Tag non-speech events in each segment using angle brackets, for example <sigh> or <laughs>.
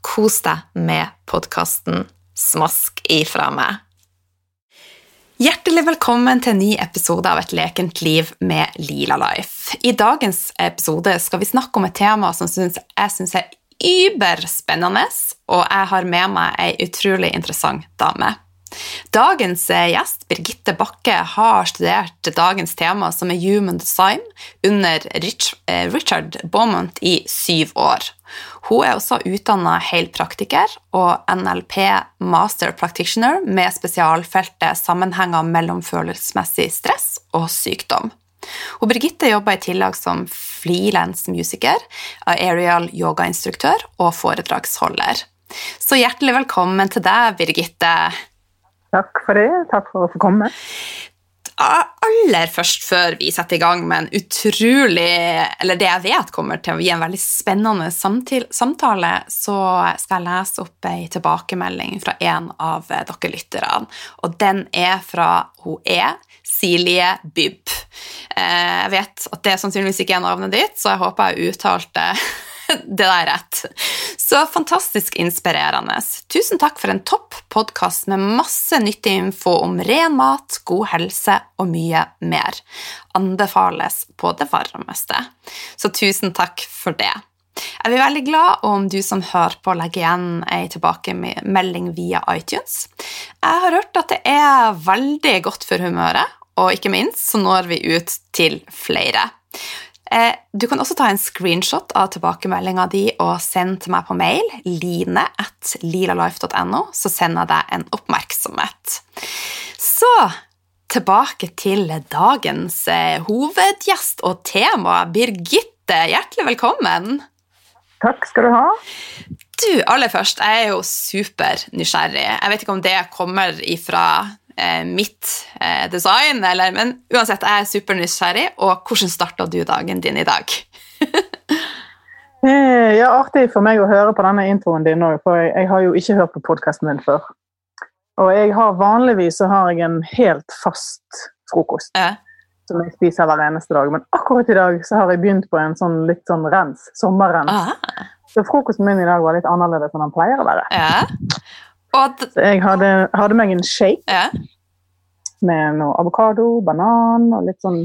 Kos deg med podkasten Smask ifra meg. Hjertelig velkommen til en ny episode av Et lekent liv med Lila Life. I dagens episode skal vi snakke om et tema som jeg syns er überspennende, og jeg har med meg ei utrolig interessant dame. Dagens gjest, Birgitte Bakke, har studert dagens tema, som er human design, under Richard Beaumont i syv år. Hun er også utdanna helpraktiker og NLP master practitioner med spesialfeltet sammenhenger mellom følelsesmessig stress og sykdom. Og Birgitte jobber i tillegg som frilans musiker, aerial yogainstruktør og foredragsholder. Så hjertelig velkommen til deg, Birgitte. Takk for det. Takk for å få komme aller først, før vi setter i gang med en utrolig Eller det jeg vet kommer til å gi en veldig spennende samtale, så skal jeg lese opp ei tilbakemelding fra en av dere lytterne. Og den er fra hun er Silje Bybb. Eh, jeg vet at det sannsynligvis ikke er navnet ditt, så jeg håper jeg uttalte <laughs> det der rett. Så fantastisk inspirerende. Tusen takk for en topp podkast med masse nyttig info om ren mat, god helse og mye mer. Anbefales på det varmeste. Så tusen takk for det. Jeg blir veldig glad om du som hører på, legger igjen ei tilbakemelding via iTunes. Jeg har hørt at det er veldig godt for humøret, og ikke minst så når vi ut til flere. Eh, du kan også ta en screenshot av tilbakemeldinga di og sende til meg på mail line at lilalife.no, så sender jeg deg en oppmerksomhet. Så tilbake til dagens eh, hovedgjest og tema. Birgitte, hjertelig velkommen. Takk skal du ha. Du, aller først, jeg er jo supernysgjerrig. Jeg vet ikke om det kommer ifra mitt eh, design, eller, men uansett, jeg er supernysgjerrig. Og hvordan starta du dagen din i dag? <laughs> Eh, ja, Artig for meg å høre på denne introen din òg, for jeg, jeg, har jo ikke hørt på podkasten din før. Og jeg har vanligvis så har jeg en helt fast frokost. Ja. Som jeg spiser hver eneste dag. Men akkurat i dag så har jeg begynt på en sånn litt sånn rens. Sommerrens. Aha. Så frokosten min i dag var litt annerledes enn den pleier å være. Ja. Så jeg hadde, hadde, meg en shake ja. med noe avokado, banan og litt sånn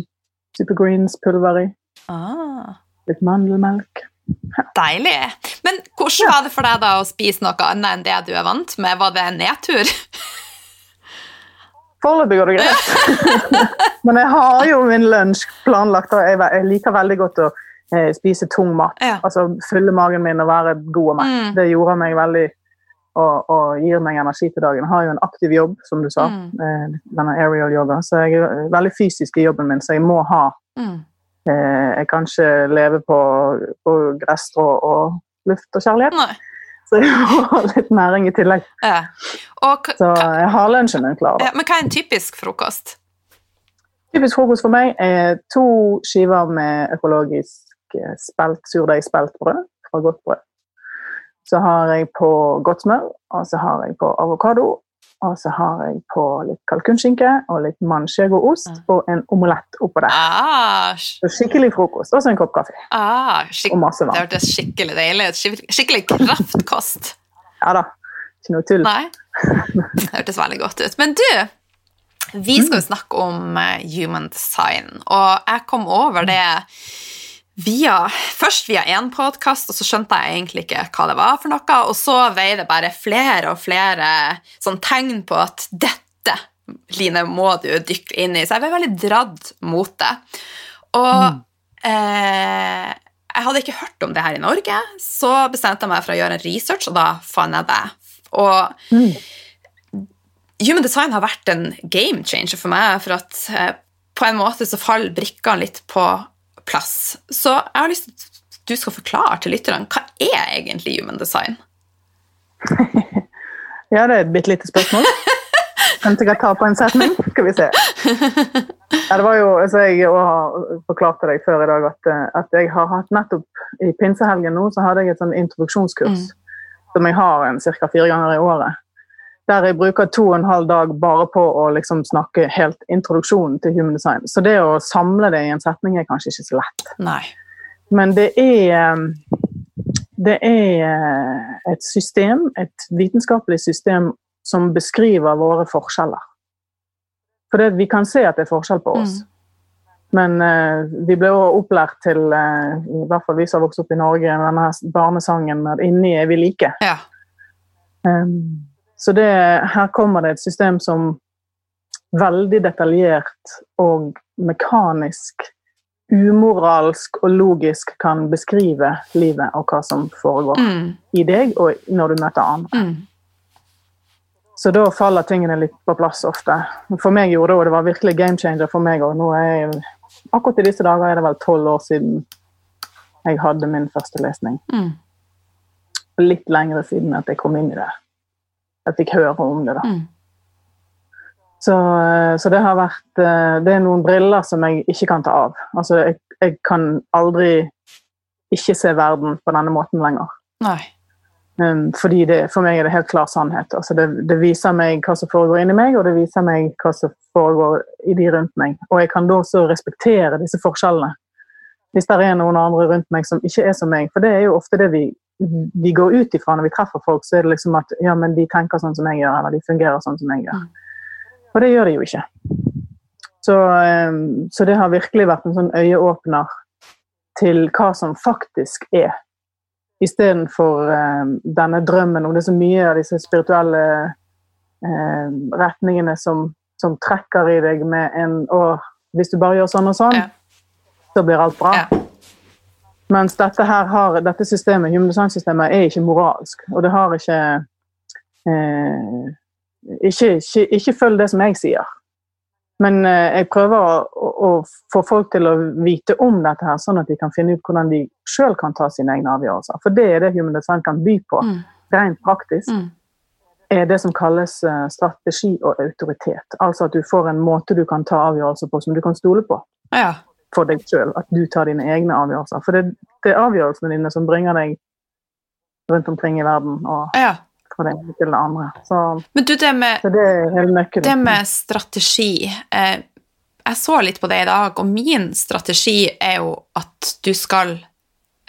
supergreens-pulver i. Ah. Litt mandelmelk. Deilig. Men hvordan var det for deg da å spise noe annet enn det du er vant med? Var det en nedtur? <laughs> Foreløpig går det greit. <laughs> Men jeg har jo min lunsj planlagt, og jeg, liker veldig godt å eh, spise tung mat. Ja. Altså fylle magen min og være god og mett. Mm. Det gjorde meg veldig og, og, gir meg energi til dagen. Jeg har jo en aktiv jobb, som du sa, mm. Eh, denne aerial yoga, så jeg er veldig fysisk i jobben min, så jeg må ha mm. eh, Jeg kan ikke leve på, på gresstrå og luft og kjærlighet. Nei. Så jeg må ha litt næring i tillegg. Ja. så jeg har lunsjen min klar. Ja, men hva er en typisk frokost? Typisk frokost for meg er to skiver med økologisk eh, spelt, surdeigsspeltbrød fra godt brød. Så har jeg på godt smør, og så har jeg på avokado. Og så har jeg på litt kalkunskinke og litt manchego-ost mm. og en omelett oppå der. Ah, skikkelig frokost. Og så en kopp kaffe. Ah, og masse vann. Det hørtes skikkelig deilig ut. Skikkelig kraftkost. ja da. Ikke noe tull. Nei. Det hørtes veldig godt ut. Men du, vi skal jo mm. snakke om eh, human design, og jeg kom over det via, først via én podkast, og så skjønte jeg egentlig ikke hva det var for noe. Og så veier det bare flere og flere sånn tegn på at dette Line må du dykke inn i. Så jeg ble veldig dratt mot det. Og mm. eh, jeg hadde ikke hørt om det her i Norge, så bestemte jeg meg for å gjøre en research, og da fant jeg det. Og mm. human design har vært en game changer for meg, for at eh, på en måte så faller brikkene litt på plass. Så jeg har lyst til at du skal forklare til lytterne hva er egentlig human design? <laughs> ja, det er et bitte lite spørsmål. Kanskje jeg tar på en setning? Skal vi se. Ja, det var jo, altså Jeg har forklart til deg før i dag at, eh, at, jeg har hatt nettopp i pinsehelgen nå så hadde jeg et sånn introduksjonskurs mm. som jeg har en ca. fire ganger i året. Der jeg bruker to og en halv dag bare på å liksom snakke helt introduksjonen til human design. Så det å samle det i en setning er kanskje ikke så lett. Nei. Men det er det er et system, et vitenskapelig system som beskriver våre forskjeller. For det, vi kan se at det er forskjell på oss. Mm. Men uh, vi ble også opplært til, uh, i hvert fall vi som har vokst opp i Norge, denne barnesangen med 'Inni er vi like'. Ja. Um, så det, her kommer det et system som veldig detaljert og mekanisk, umoralsk og logisk kan beskrive livet og hva som foregår mm. i deg og når du møter andre. Mm. Så da faller tingene litt på plass ofte. For meg gjorde det, og det var virkelig game changer for meg òg. Akkurat i disse dager er det vel tolv år siden jeg hadde min første lesning. Mm. Litt lengre siden at jeg kom inn i det. Jeg hører om det, da. Mm. Så, så, det har vært eh, Det er noen briller som jeg ikke kan ta av. Altså, jeg, jeg kan aldri ikke se verden på denne måten lenger. Nei. Um, fordi det, For meg er det helt klar sannhet. Altså det, det, viser meg hva som foregår inni meg, og det viser meg hva som foregår i de rundt meg. Og jeg kan da også respektere disse forskjellene. Hvis det er noen andre rundt meg som ikke er som meg. For det er jo ofte det vi, vi går ut ifra når vi treffer folk. Så er det liksom at ja, men de tenker sånn som jeg gjør, eller de fungerer sånn som jeg gjør. Og det gjør de jo ikke. Så, um, så det har virkelig vært en sånn øyeåpner til hva som faktisk er Istedenfor eh, denne drømmen om det er så mye av disse spirituelle eh, retningene som, som, trekker i deg med en Å, hvis du bare gjør sånn og sånn, ja. så blir alt bra. Ja. Mens dette har, dette systemet, human design-systemet er ikke moralsk. Og det har ikke eh, ikke, ikke, ikke følg det som jeg sier. Men eh, jeg prøver å, å, få folk til å vite om dette, her, sånn at de kan finne ut hvordan de sjøl kan ta sine egne avgjørelser. For det er det Human Design kan by på, mm. rent praktisk. Mm. er det som kalles uh, strategi og autoritet. Altså at du får en måte du kan ta avgjørelser på som du kan stole på. Ja. For deg sjøl. At du tar dine egne avgjørelser. For det, det, er avgjørelsene dine som bringer deg rundt omkring i verden. og ja fra det ene til det andre. Så, Men du, det med, det, det med strategi eh, Jeg så litt på det i dag, og min strategi er jo at du skal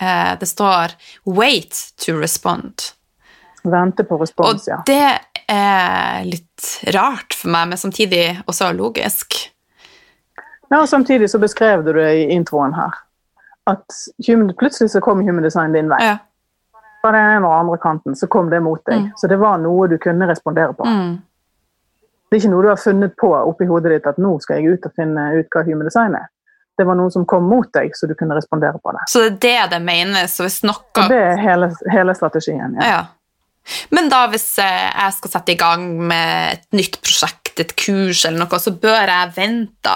eh, Det står 'wait to respond'. Vente på respons, ja. Og det er litt rart for meg, men samtidig også logisk. Ja, og Samtidig så beskrev du det i introen her. At plutselig så kom human design din vei. Ja fra den ene og andre kanten, så kom det mot deg. Mm. Så det var noe du kunne respondere på. Mm. Det er ikke noe du har funnet på oppi hodet ditt at nå skal jeg ut og finne ut hva human design er. Det var noe som kom mot deg, så du kunne respondere på det. Så det er det det menes? Hvis noe... Det er hele, hele strategien, ja. ja. Men da hvis eh, jeg skal sette i gang med et nytt prosjekt, et kurs eller noe, så bør jeg vente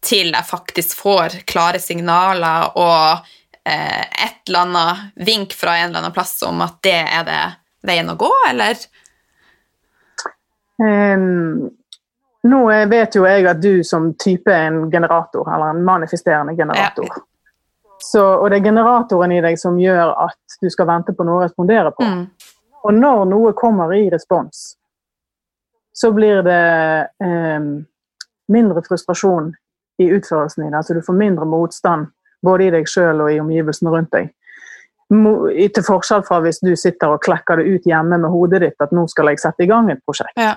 til jeg faktisk får klare signaler og eh, et eller annet vink fra en eller annen plass om at det er det veien å gå, eller? Um, nå vet jo jeg at du som type er en generator, eller en manifesterende generator. Ja. Så, og det er generatoren i deg som gjør at du skal vente på noe å respondere på. Mm. Og når noe kommer i respons, så blir det um, mindre frustrasjon i utførelsen i det. så du får mindre motstand både i deg sjøl og i omgivelsene rundt deg. Til forskjell fra hvis du sitter og klekker det ut hjemme med hodet ditt at nå skal jeg sette i gang et prosjekt. Ja.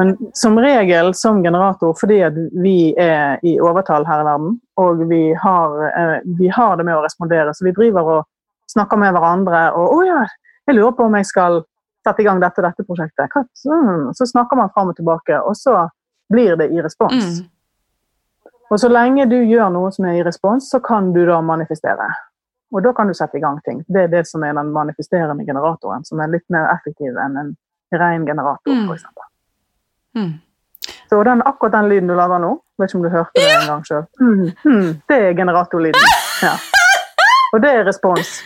Men som regel som generator, fordi vi er i overtall her i verden, og vi har, eh, vi har det med å respondere, så vi driver og snakker med hverandre og 'Å ja, jeg lurer på om jeg skal sette i gang dette dette prosjektet.' Så, så snakker man fram og tilbake, og så blir det i respons. Mm. Og så lenge du gjør noe som er i respons, så kan du da manifestere. Og da kan du sette i gang ting. Det er det som er den manifesterende generatoren, som er litt mer effektiv enn en ren generator, mm. f.eks. Mm. Så den, akkurat den lyden du lager nå, vet ikke om du hørte det en gang sjøl, mm, mm, det er generatorlyden. <laughs> Ja. Og det er respons.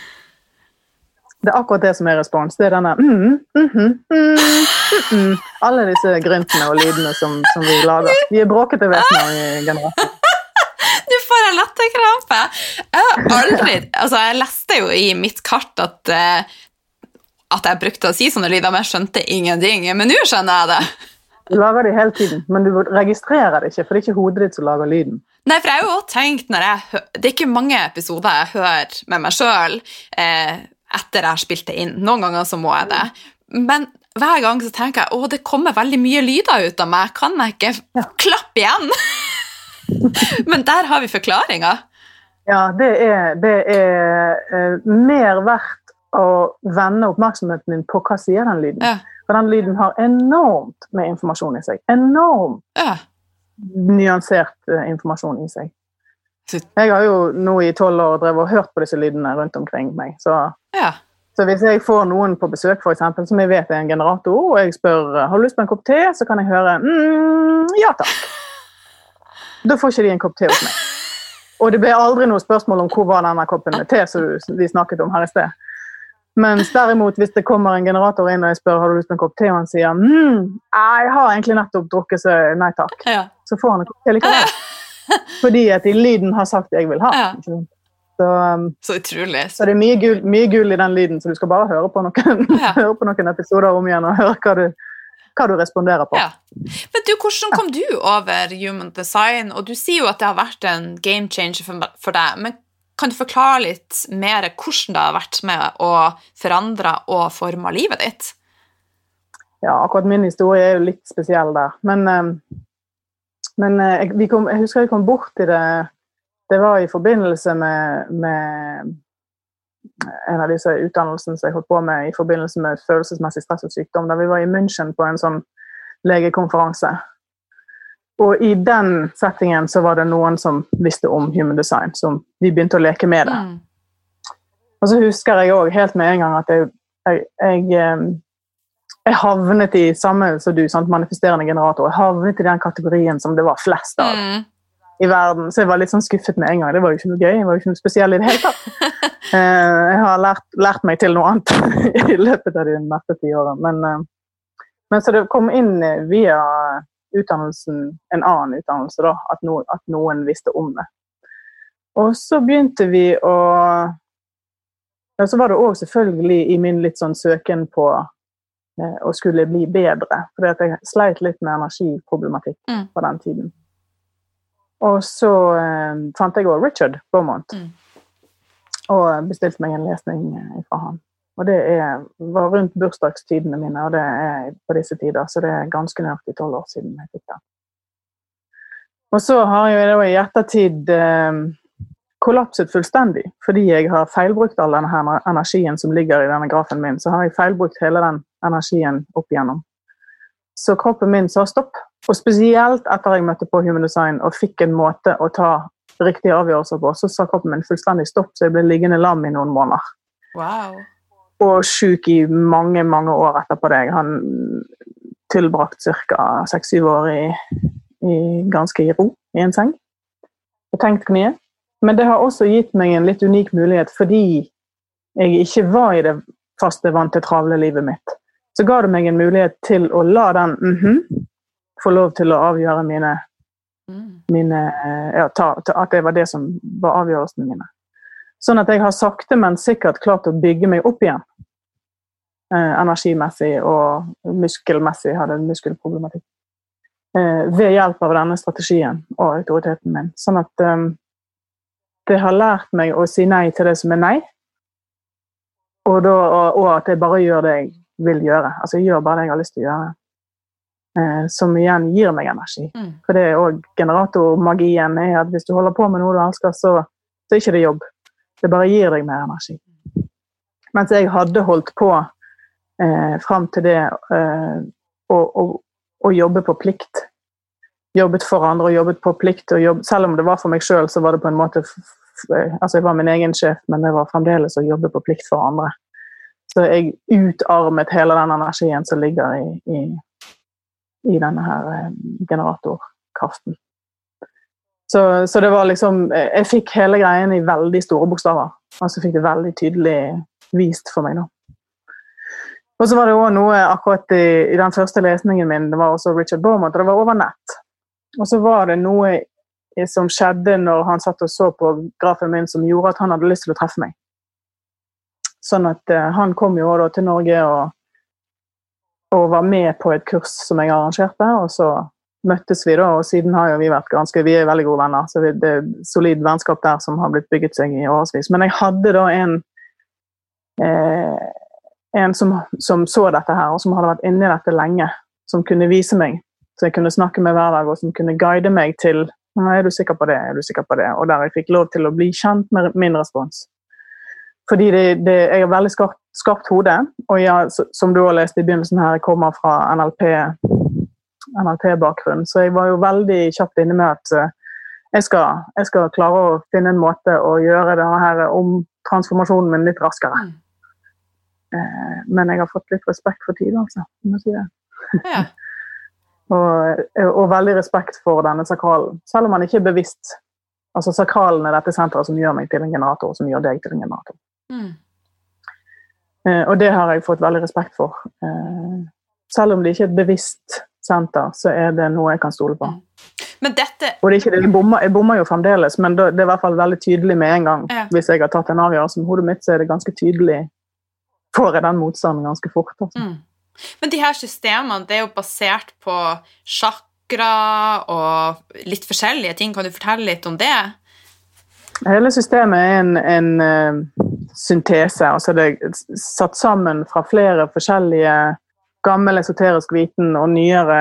Det er akkurat det som er respons. Det er denne mm, mm, Alle disse gryntene og lydene som, som, vi lager. Vi er bråkete vesener i generasjonen. <laughs> Nå får jeg latterkrampe! Jeg har aldri Altså, jeg leste jo i mitt kart at, uh, at jeg brukte å si sånne lyder, men jeg skjønte ingenting. Men nå skjønner jeg det. Du lager det hele tiden, men du registrerer det ikke, for det er ikke hodet ditt som lager lyden. Nei, for jeg har jo også tenkt når jeg Det er ikke mange episoder jeg hører med meg sjøl eh, etter jeg har spilt det inn. Noen ganger så må jeg det. Men hver gang så tenker jeg å, det kommer veldig mye lyder ut av meg. Kan jeg ikke ja. klappe igjen? <laughs> Men der har vi forklaringa. Ja, det er, det er uh, mer verdt å vende oppmerksomheten din på hva sier den lyden. Ja. For den lyden har enormt med informasjon i seg. Enormt ja. nyansert uh, informasjon i seg. Jeg har jo nå i tolv år drevet og hørt på disse lydene rundt omkring meg. Så, ja. Så hvis jeg får noen på besøk for eksempel, som jeg vet er en generator, og jeg spør har du lyst på en kopp te, så kan jeg høre mm, ja takk. Da får ikke de en kopp te hos meg. Og det ble aldri noe spørsmål om hvor var denne koppen med te som vi snakket om her i sted. Mens derimot, hvis det kommer en generator inn og jeg spør har du lyst på en kopp te, og han sier mm, jeg har egentlig nettopp drukket, så nei takk, ja. så får han en kopp te likevel. <laughs> Fordi at i lyden har sagt jeg vil ha. Ja. Så, så, utrolig. Så det er mye gull, mye gull, i den lyden, så du skal bare høre på noen, <laughs> ja. <laughs> høre på noen episoder om igjen og høre hva du hva du responderer på. Ja. Men du, Hvordan kom du over human design? Og Du sier jo at det har vært en game changer for deg. men Kan du forklare litt mer hvordan det har vært med å forandre og forme livet ditt? Ja, akkurat min historie er jo litt spesiell der. Men, ehm, men eh, jeg, kom, jeg husker jeg kom bort til det Det var i forbindelse med, med en av disse utdannelsene som jeg holdt på med i forbindelse med følelsesmessig stress og sykdom. Da vi var i München på en sånn legekonferanse. Og i den settingen så var det noen som visste om human design, som vi begynte å leke med det. Mm. Og så husker jeg òg helt med en gang at jeg, jeg, jeg, eh, jeg havnet i samme som du, sant, manifesterende generator. Jeg havnet i den kategorien som det var flest av. Mm i verden. Så jeg var litt sånn skuffet med en gang. Det var jo ikke noe gøy. Det var jo ikke noe spesiell i det hele tatt. <laughs> Eh, jeg har lært, lært, meg til noe annet <laughs> i løpet av de neste ti årene. Men, eh, men, så det kom inn via utdannelsen, en annen utdannelse, da, at, no, at noen visste om det. Og så begynte vi å ja, Så var det òg selvfølgelig i min litt sånn søken på eh, å skulle bli bedre. For jeg sleit litt med energiproblematikk mm. på den tiden. Og så eh, fant jeg òg Richard Beaumont. Mm. Og bestilte meg en lesning eh, fra han. Og det er, var rundt bursdagstidene mine, og det er på disse tider, så det er ganske nøyaktig tolv år siden jeg fikk den. Og så har jeg da i ettertid eh, kollapset fullstendig, fordi jeg har feilbrukt all denne energien som ligger i denne grafen min. Så har jeg feilbrukt hele den energien opp igjennom. Så kroppen min sa stopp. Og spesielt etter jeg møtte på Human Design og fikk en måte å ta riktige avgjørelser på, så sa kroppen min fullstendig stopp, så jeg ble liggende lam i noen måneder. Wow. Og sjuk i mange, mange år etterpå det. Han tilbrakt ca. seks-syv år i, i, ganske i ro i en seng. Og tenkt mye. Men det har også gitt meg en litt unik mulighet fordi jeg ikke var i det faste, vante, travle livet mitt. Så ga det meg en mulighet til å la den mm -hmm, få lov til å avgjøre mine, mm. mine ja, ta, ta, At det var det som var avgjørelsene mine. Sånn at jeg har sakte, men sikkert klart å bygge meg opp igjen. Eh, energimessig og muskelmessig hadde muskelproblematikk. Eh, ved hjelp av denne strategien og autoriteten min. Sånn at eh, det har lært meg å si nei til det som er nei. Og, da, og, og at jeg bare gjør det jeg vil gjøre. Altså jeg gjør bare det jeg har lyst til å gjøre eh, som igjen gir meg energi. Mm. For det er òg generatormagien er at hvis du holder på med noe du elsker, så, så er ikke det jobb. Det bare gir deg mer energi. Mens jeg hadde holdt på eh, fram til det eh, å, å, å, jobbe på plikt. jobbet for andre og jobbet på plikt. jobb, Selv om det var for meg sjøl, så var det på en måte altså Jeg var min egen sjef, men det var fremdeles å jobbe på plikt for andre. Så jeg utarmet hele den energien som ligger i, i, i denne her eh, generatorkraften. Så, så, det var liksom Jeg fikk hele greien i veldig store bokstaver. Og så fikk det veldig tydelig vist for meg, da. Og så var det òg noe akkurat i, i, den første lesningen min, det var også Richard Beaumont, og det var over nett. Og så var det noe som skjedde når han satt og så på grafen min som gjorde at han hadde lyst til å treffe meg. Sånn at uh, han kom jo òg til Norge og, og, var med på et kurs som jeg arrangerte. Og så møttes vi, da, og siden har jo vi vært ganske Vi er veldig gode venner, så det er solid vennskap der som har blitt bygget seg i årevis. Men jeg hadde da en eh, en som, som, så dette her, og som hadde vært inni dette lenge, som kunne vise meg, så jeg kunne snakke med hver dag, og som kunne guide meg til er du sikker på det? Er du sikker på det? Og der jeg fikk lov til å bli kjent med min respons. Fordi det, det, jeg er veldig skarpt, skarpt hode, og ja, som du har lest i begynnelsen her, jeg kommer fra NLP-bakgrunn, NLP så jeg var jo veldig kjapt inne med at eh, jeg skal, jeg skal, klare å finne en måte å gjøre denne her om transformasjonen min litt raskere. Mm. Eh, men jeg har fått litt respekt for tid, altså. Må si det. Ja. <laughs> Og, og, veldig respekt for denne sakralen, selv om man ikke er bevisst. Altså Sakralen er dette senteret som gjør meg til en generator, som gjør deg til en generator. Mm. Eh, og det har jeg fått veldig respekt for. Eh, selv om det ikke er et bevisst senter, så er det noe jeg kan stole på. Men dette... Og det er ikke det, jeg, bommer, jeg bommer jo fremdeles, men det er i hvert fall veldig tydelig med en gang. Ja. Hvis jeg har tatt en avgjørelse med hodet mitt, så er det ganske tydelig Får jeg den motstanden ganske fort. Altså. Mm. Men de her systemene det er jo basert på sjakra og litt forskjellige ting. Kan du fortelle litt om det? Hele systemet er en, en uh, syntese. altså Det er satt sammen fra flere forskjellige gammel esoterisk viten og nyere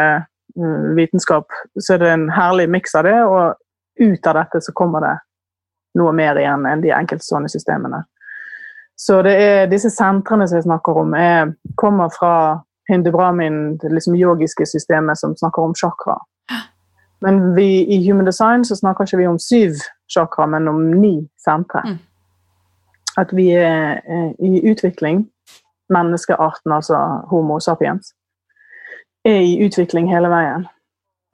uh, vitenskap. Så er det en herlig miks av det, og ut av dette så kommer det noe mer igjen enn de enkeltstående systemene. Så det er disse sentrene som jeg snakker om, er, kommer fra Hindu Brahmin, det liksom yogiske systemet som snakker om chakra. Men vi, i Human Design så snakker ikke vi om syv chakra, men om ni sentre. Mm. At vi er eh, i utvikling, menneskearten, altså Homo sapiens, er i utvikling hele veien.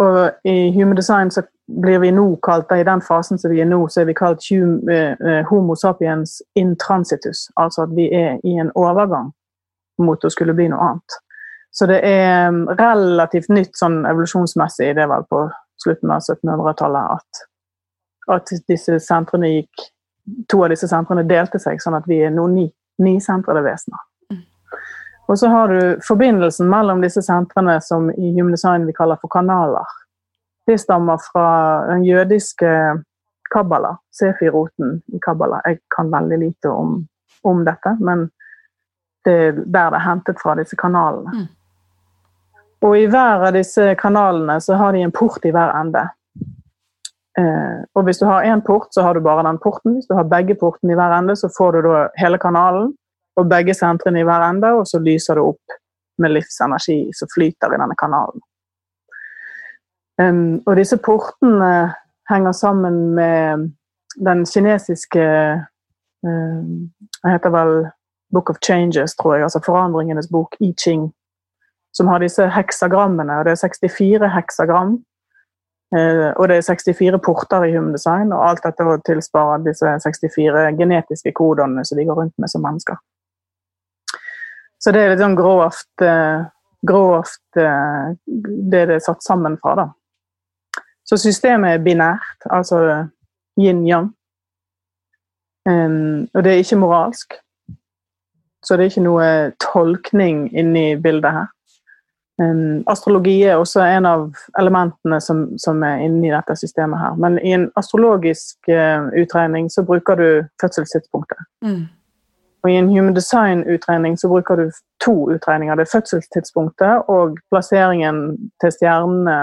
Og i Human Design så blir vi nå kalt, i den fasen som vi er nå, så er vi kalt uh, Homo sapiens in transitus. Altså at vi er i en overgang mot å skulle bli noe annet. Så det er um, relativt nytt sånn evolusjonsmessig, det var på slutten av 1700-tallet, at, at, disse sentrene gikk To av disse sentrene delte seg, sånn at vi er nå ni, sentrede vesener. Mm. Og så har du forbindelsen mellom disse sentrene som i Human Design vi kaller for kanaler. De stammer fra den jødiske kabbala, Sefi-roten i kabbala. Jeg kan veldig lite om, om dette, men det er der det er hentet fra, disse kanalene. Mm. Og i hver av disse kanalene så har de en port i hver ende. Eh, og hvis du har én port, så har du bare den porten. Hvis du har begge portene i hver ende, så får du da hele kanalen og begge sentrene i hver ende, og så lyser det opp med livsenergi som flyter i denne kanalen. Um, og disse portene henger sammen med den kinesiske um, Det heter vel Book of Changes, tror jeg, altså Forandringenes bok, I Ching som har disse heksagrammene. og Det er 64 heksagram. Eh, og det er 64 porter i Human Design, og alt dette tilsvarer disse 64 genetiske kodene som vi går rundt med som mennesker. Så det er litt sånn grovt, eh, grovt eh, det det er satt sammen fra, da. Så systemet er binært, altså yin-yang. Og det er ikke moralsk. Så det er ikke noe tolkning inni bildet her. Um, astrologi er også en av elementene som, som, er inni dette systemet her. Men i en astrologisk uh, utregning så bruker du fødselstidspunktet. Mm. Og i en human design-utregning så bruker du to utregninger. Det er fødselstidspunktet og plasseringen til stjernene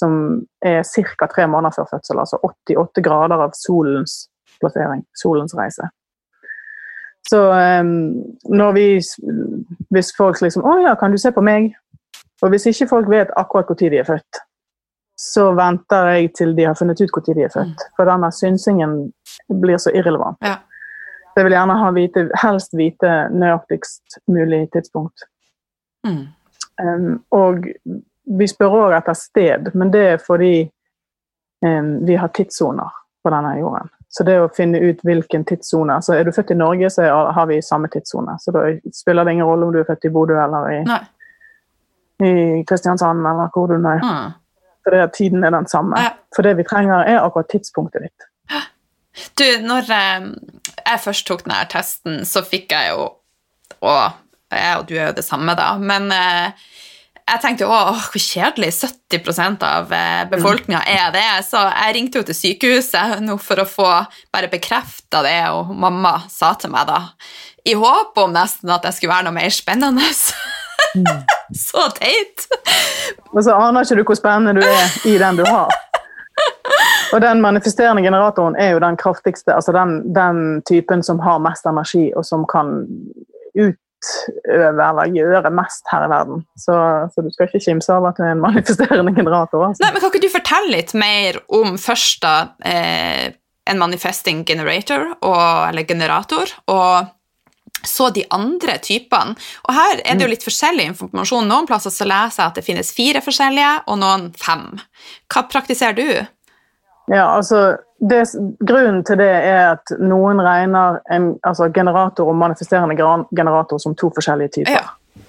som er ca. tre måneder før fødsel. Altså 88 grader av solens plassering. Solens reise. Så um, når vi Hvis folk liksom 'Å ja, kan du se på meg?' Og hvis ikke folk vet akkurat når de er født, så venter jeg til de har funnet ut når de er født. Mm. For denne synsingen blir så irrelevant. Ja. Så jeg vil gjerne ha vite, helst vite nøyaktigst mulig tidspunkt. Mm. Um, og vi spør òg etter sted, men det er fordi um, vi har tidssoner på denne jorden. Så det å finne ut hvilken tidssone så Er du født i Norge, så har vi samme tidssone. Så da spiller det ingen rolle om du er født i Bodø eller i, i Kristiansand eller hvor du er. Mm. For det, tiden er den samme. Ja. For det vi trenger, er akkurat tidspunktet ditt. Du, når eh, jeg først tok denne testen, så fikk jeg jo Og jeg og du er jo det samme, da. Men eh, jeg tenkte åh, hvor kjedelig. 70% av eh, befolkninga er det. Så jeg ringte jo til sykehuset nå for å få bare bekrefta det, og mamma sa til meg da, i håp om nesten at jeg skulle være noe mer spennende. <laughs> Så teit! Og så aner ikke du hvor spennende du er i den du har. Og den manifesterende generatoren er jo den kraftigste, altså den, den typen som har mest energi, og som kan ut utøve eller gjøre mest her i verden. Så, så du skal ikke kimse av at du er en manifesterende generator. Altså. Nei, men Kan ikke du fortelle litt mer om først da eh, en manifesting generator, og, eller generator, og så de andre typene. Og her er det jo mm. litt forskjellig informasjon. Noen plasser så leser jeg at det finnes fire forskjellige, og noen fem. Hva praktiserer du? Ja, altså det, Grunnen til det er at noen regner en altså generator og manifesterende generator som to forskjellige typer. Ja.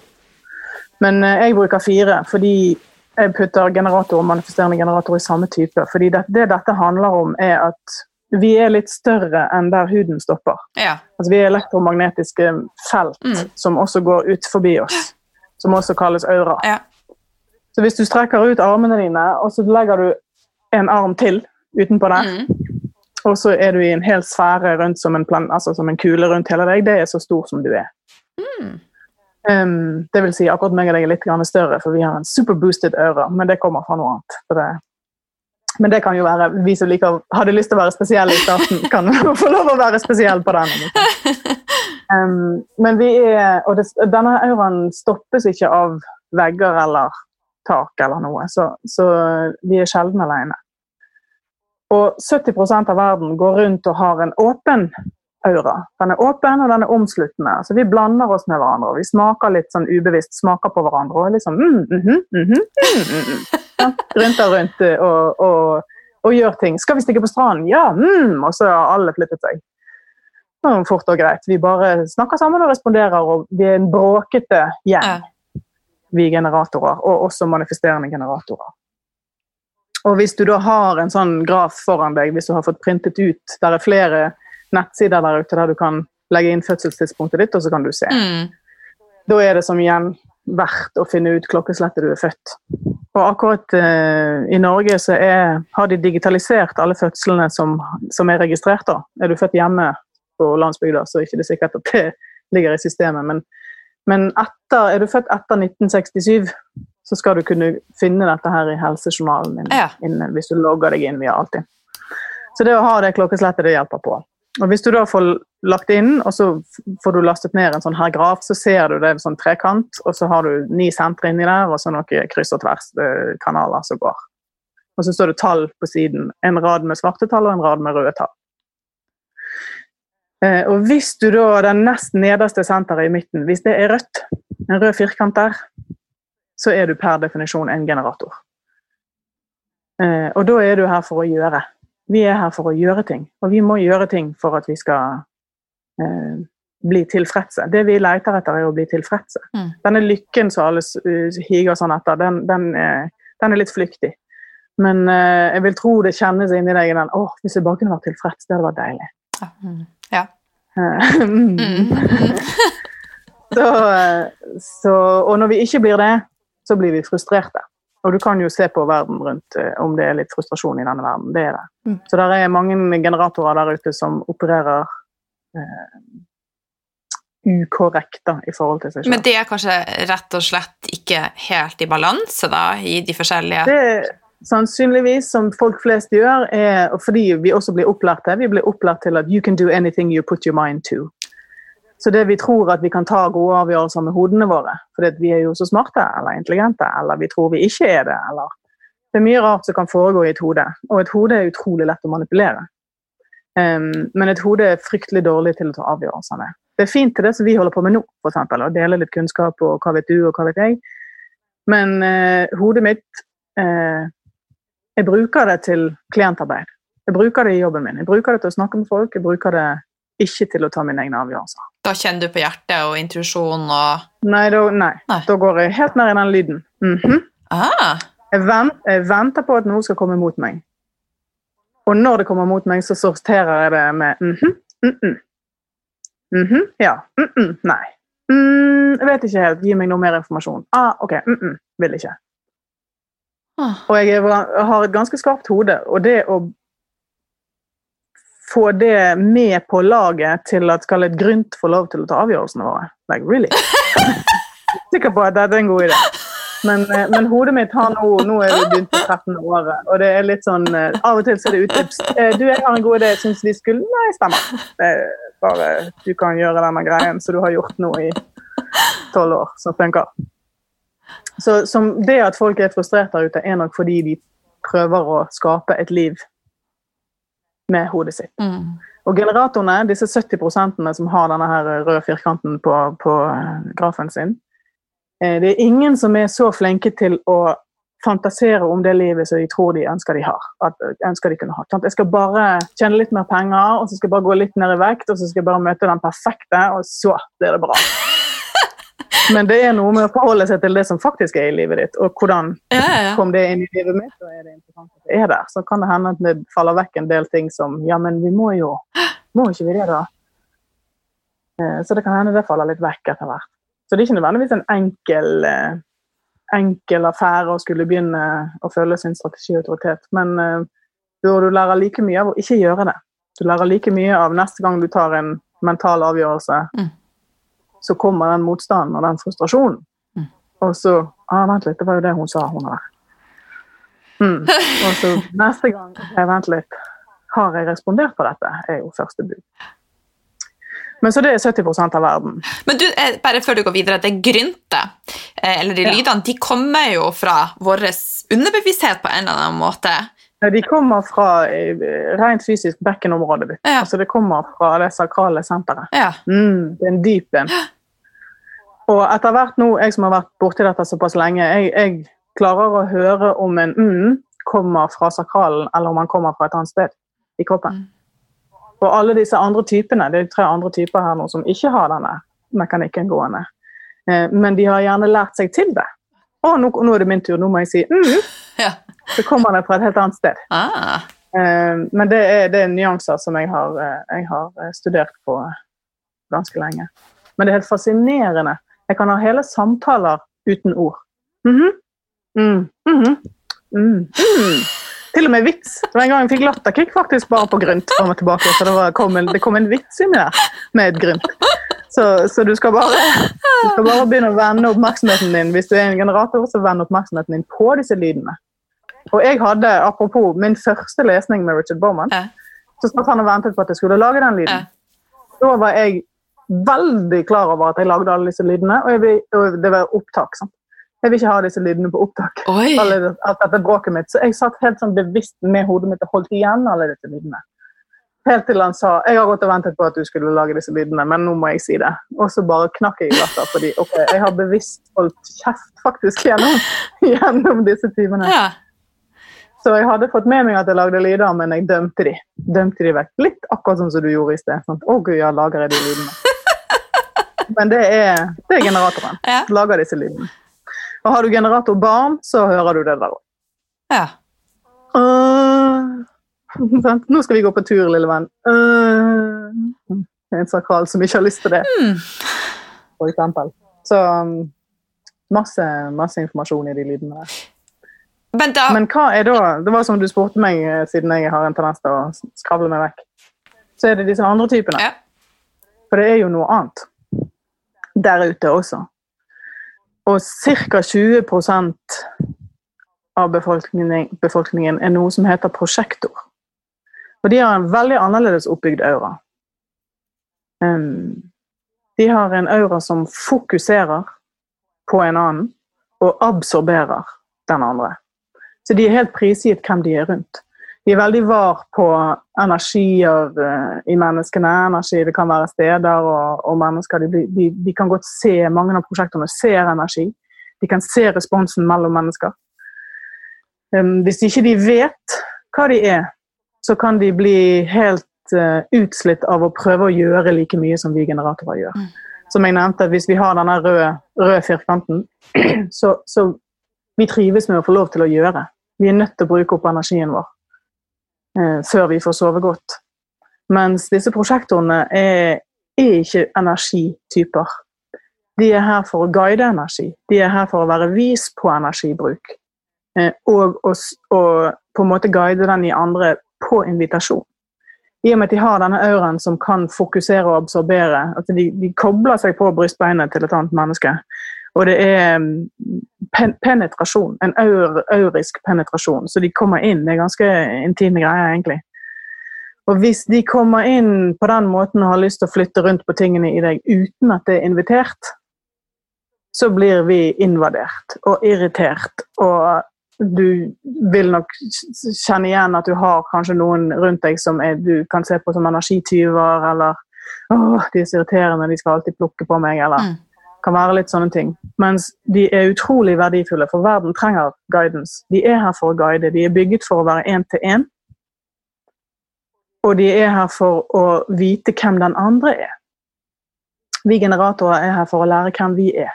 Men eh, jeg bruker fire fordi jeg putter generator og manifesterende generator i samme type. Fordi det, det dette handler om, er at vi er litt større enn der huden stopper. Ja. Altså, vi er elektromagnetiske felt mm. som også går ut forbi oss. Som også kalles aura. Ja. Så hvis du strekker ut armene dine, og så legger du en arm til utenpå der. Mm. Og så er du i en hel sfære rundt som en, plan, altså som en kule rundt hele deg. Det er så stor som du er. Mm. Um, det vil si, akkurat meg og deg er litt større, for vi har en superboosted øre, men det kommer fra noe annet. Det, men det kan jo være vi som liker, hadde lyst til å være spesielle i starten, kan <laughs> få lov å være spesielle på den. <laughs> Um, men vi er, og det, denne auraen stoppes ikke av vegger eller tak eller noe, så, så vi er sjelden alene. Og 70% av verden går rundt og har en åpen aura. Den er åpen og den er omsluttende. Så vi blander oss med hverandre. og Vi smaker litt sånn ubevisst smaker på hverandre. og liksom mm, mm, mm, mm, mm, ja, <laughs> Og rundt og, og, og, gjør ting. 'Skal vi stikke på stranden?' Ja! Mm, og så har alle flyttet seg. Fort og greit. Vi bare snakker sammen og responderer, og vi er en bråkete gjeng, vi generatorer. Og også manifesterende generatorer. Og hvis du da har en sånn graf foran deg, hvis du har fått printet ut Der er flere nettsider der ute der du kan legge inn fødselstidspunktet ditt, og så kan du se. Mm. Da er det som igjen verdt å finne ut klokkeslettet du er født. Og akkurat uh, i Norge så er, har de digitalisert alle fødslene som, som er registrert. da. Er du født hjemme på landsbygda, så er det ikke sikkert at det <laughs> ligger i systemet. Men, men etter, er du født etter 1967, så skal du kunne finne dette her i helsejournalen din ja. inne, hvis du logger deg inn via Altinn. Så det å ha det klokkeslettet, det hjelper på. Og Hvis du da får lagt inn, og så får du lastet ned en sånn her graf, så ser du det er sånn trekant, og så har du ni sentre inni der, og så noen kryss og tvers-kanaler som går. Og så står det tall på siden. En rad med svarte tall og en rad med røde tall. Eh, og hvis du da, den nest nederste senteret i midten, hvis det er rødt, en rød firkant der, så er du per definisjon en generator. Eh, og da er du her for å gjøre. Vi er her for å gjøre ting, og vi må gjøre ting for at vi skal eh, bli tilfredse. Det vi leter etter, er å bli tilfredse. Mm. Denne lykken som alle uh, higer sånn etter, den, den, er, den, er, litt flyktig. Men uh, jeg vil tro det kjennes inni deg den åh, hvis jeg bare kunne vært tilfreds, det hadde vært deilig. Mm. Ja. <laughs> mm. så, så, og når vi ikke blir det, så blir vi frustrerte. Og du kan jo se på verden rundt eh, om det er litt frustrasjon i denne verden. Det er det. Mm. Så det er mange generatorer der ute som opererer eh, ukorrekt da, i forhold til seg selv. Men det er kanskje rett og slett ikke helt i balanse da, i de forskjellige Det sannsynligvis, som folk flest gjør, er fordi vi også blir opplært til, vi blir opplært til at you can do anything you put your mind to. Så det vi tror at vi kan ta gode avgjørelser med hodene våre, fordi vi er jo så smarte eller intelligente, eller vi tror vi ikke er det, eller Det er mye rart som kan foregå i et hode, og et hode er utrolig lett å manipulere. Um, men et hode er fryktelig dårlig til å ta avgjørelser med. Det er fint til det som vi holder på med nå, eksempel, å dele litt kunnskap og hva vet du og hva vet jeg. Men uh, hodet mitt uh, Jeg bruker det til klientarbeid. Jeg bruker det i jobben min. Jeg bruker det til å snakke med folk. Jeg bruker det ikke til å ta mine egne avgjørelser. Da kjenner du på hjertet og intuisjon og nei, da, nei. nei, da, går jeg helt ned i den lyden. Mm -hmm. ah. jeg, vent, jeg, venter på at noe skal komme mot meg. Og når det kommer mot meg, så sorterer jeg det med mm -hmm, mm -mm. Mm -hmm, ja. nei. Mm, jeg vet ikke helt. Gi meg noe mer informasjon. Ah, ok. vil ikke. Ah. Og jeg, jeg har et ganske skarpt hode, og det å få det med på laget til at skal et Grynt få lov til å ta avgjørelsene våre. Like, really? <laughs> Sikker på at dette er en god idé. Men, eh, men hodet mitt har nå Nå er vi begynt på 13. året, og det er litt sånn eh, Av og til så er det uttips. Eh, du, jeg har en god idé. Syns vi skulle Nei, stemmer. Er bare du kan gjøre denne greien som du har gjort nå i tolv år, som funker. Så som det at folk er frustrert der ute, er nok fordi de prøver å skape et liv med hodet sitt. Mm. Og generatorene, disse 70% som har denne her røde firkanten på, på eh, grafen sin, eh, det er ingen som er så flinke til å fantasere om det livet som de tror de ønsker de har. At, ønsker de kunne ha. Jeg skal bare tjene litt mer penger, og så skal jeg bare gå litt ned i vekt, og så skal jeg bare møte den perfekte, og så blir det bra. Men det er noe med å forholde seg til det som faktisk er i livet ditt, og hvordan ja, ja, kom det inn i livet mitt, og er det interessant at det er der. Så kan det hende at det faller vekk en del ting som Ja, men vi må jo Må ikke vi det, da? Eh, så det kan hende det faller litt vekk etter hvert. Så det er ikke nødvendigvis en enkel, eh, enkel affære å skulle begynne å følge sin strategi og autoritet, men eh, du lærer like mye av å ikke gjøre det. Du lærer like mye av neste gang du tar en mental avgjørelse. Mm så kommer den motstanden og den frustrasjonen. Mm. Og så ah, Vent litt, det var jo det hun sa, hun der. Mm. <laughs> Og så neste gang jeg Vent litt. Har jeg respondert på dette? er jo første bud. Men så det er 70 av verden. Men du, eh, bare før du går videre, det gryntet, eh, eller de ja. lydene, de kommer jo fra vår underbevissthet på en eller annen måte. De kommer fra eh, rent fysisk bekkenområdet ditt. Ja. Altså det kommer fra det sakrale senteret. Ja. Mm, det er en dyp en. Og etter hvert nå, jeg som har vært borti dette såpass lenge, jeg, jeg klarer å høre om en mm kommer fra sakralen, eller om han kommer fra et annet sted i kroppen. Mm. Og alle disse andre typene, det er tre andre typer her nå som ikke har denne mekanikken gående. Eh, men de har gjerne lært seg til det. Å, nå, nå, er det min tur, nå må jeg si mm. <laughs> Ja. Så kommer det fra et helt annet sted. Ah. Eh, men det er, det er, nyanser som jeg har, eh, jeg har studert på ganske lenge. Men det er helt fascinerende jeg kan ha hele samtaler uten ord. Mm -hmm. mm, mm, mm, Til og med vits. Det var en gang jeg fikk latterkick faktisk bare på grynt. fram og tilbake, så det, kom en, det kom en vits inni der med et grynt. Så, så, du, skal bare, du skal bare begynne å vende oppmerksomheten din hvis du er en generator, så vend oppmerksomheten din på disse lydene. Og jeg hadde, apropos min første lesning med Richard Bowman, så satt han og ventet på at jeg skulle lage den lyden. Da var jeg veldig klar over at jeg lagde alle disse lydene, og, vil, og det var opptak. Sant? Jeg vil ikke ha disse lydene på opptak. Alle, alt dette bråket mitt. Så jeg satt helt sånn bevisst med hodet mitt og holdt igjen alle disse lydene. Helt til han sa jeg har gått og ventet på at du skulle lage disse lydene, men nå må jeg si det. Og så bare knakk jeg i latter, fordi ok, jeg har bevisst holdt kjeft faktisk gjennom, <laughs> gjennom disse timene. Ja. Så jeg hadde fått med meg at jeg lagde lyder, men jeg dømte de. Dømte de vekk. Litt akkurat sånn som du gjorde i sted. Sånn, å gud, ja, lager jeg de lydene? <laughs> Men det er, det er generatoren. Ja. Lager disse lydene. Og har du generator barn, så hører du det der òg. Ja. Uh, Nå skal vi gå på tur, lille venn. Uh, en sakral som ikke har lyst til det, mm. for eksempel. Så um, masse, masse informasjon i de lydene der. Men, da... Men, hva er da Det var som du spurte meg, eh, siden jeg har en tendens til å skravle meg vekk. Så er det disse andre typene. Ja. For det er jo noe annet der ute også. Og ca. 20% av befolkningen, befolkningen, er noe som heter prosjektor. Og de har en veldig annerledes oppbygd aura. Um, de har en aura som fokuserer på en annen og absorberer den andre. Så de er helt prisgitt hvem de er rundt. De er veldig var på energier uh, i menneskene. Energi, Det kan være steder og, og mennesker. De, de, de, kan godt se, Mange av prosjektene ser energi. De kan se responsen mellom mennesker. Um, hvis ikke de vet hva de er, så kan de bli helt uh, utslitt av å prøve å gjøre like mye som vi generatorer gjør. Mm. Som jeg nevnte, Hvis vi har denne røde, røde firkanten, <clears throat> så, så vi trives med å få lov til å gjøre. Vi er nødt til å bruke opp energien vår eh, før vi får sove godt. Mens disse prosjektorene er, er, ikke energityper. De er her for å guide energi. De er her for å være vis på energibruk. Eh, og, og, og, på en måte guide den i andre på invitasjon. I og med at de har denne auraen som kan fokusere og absorbere. at de, de kobler seg på brystbeinet til et annet menneske. Og det er mm, pen penetrasjon. En aur, aurisk penetrasjon. Så de kommer inn. Det er ganske intime greier, egentlig. Og hvis de kommer inn på den måten og har lyst til å flytte rundt på tingene i deg uten at det er invitert, så blir vi invadert og irritert. Og du vil nok kjenne igjen at du har kanskje noen rundt deg som er, du kan se på som energityver, eller 'Å, de er så irriterende, de skal alltid plukke på meg', eller mm kan være litt sånne ting. Mens de er utrolig verdifulle, for verden trenger guidance. De er her for å guide. De er bygget for å være én-til-én. Og de er her for å vite hvem den andre er. Vi generatorer er her for å lære hvem vi er.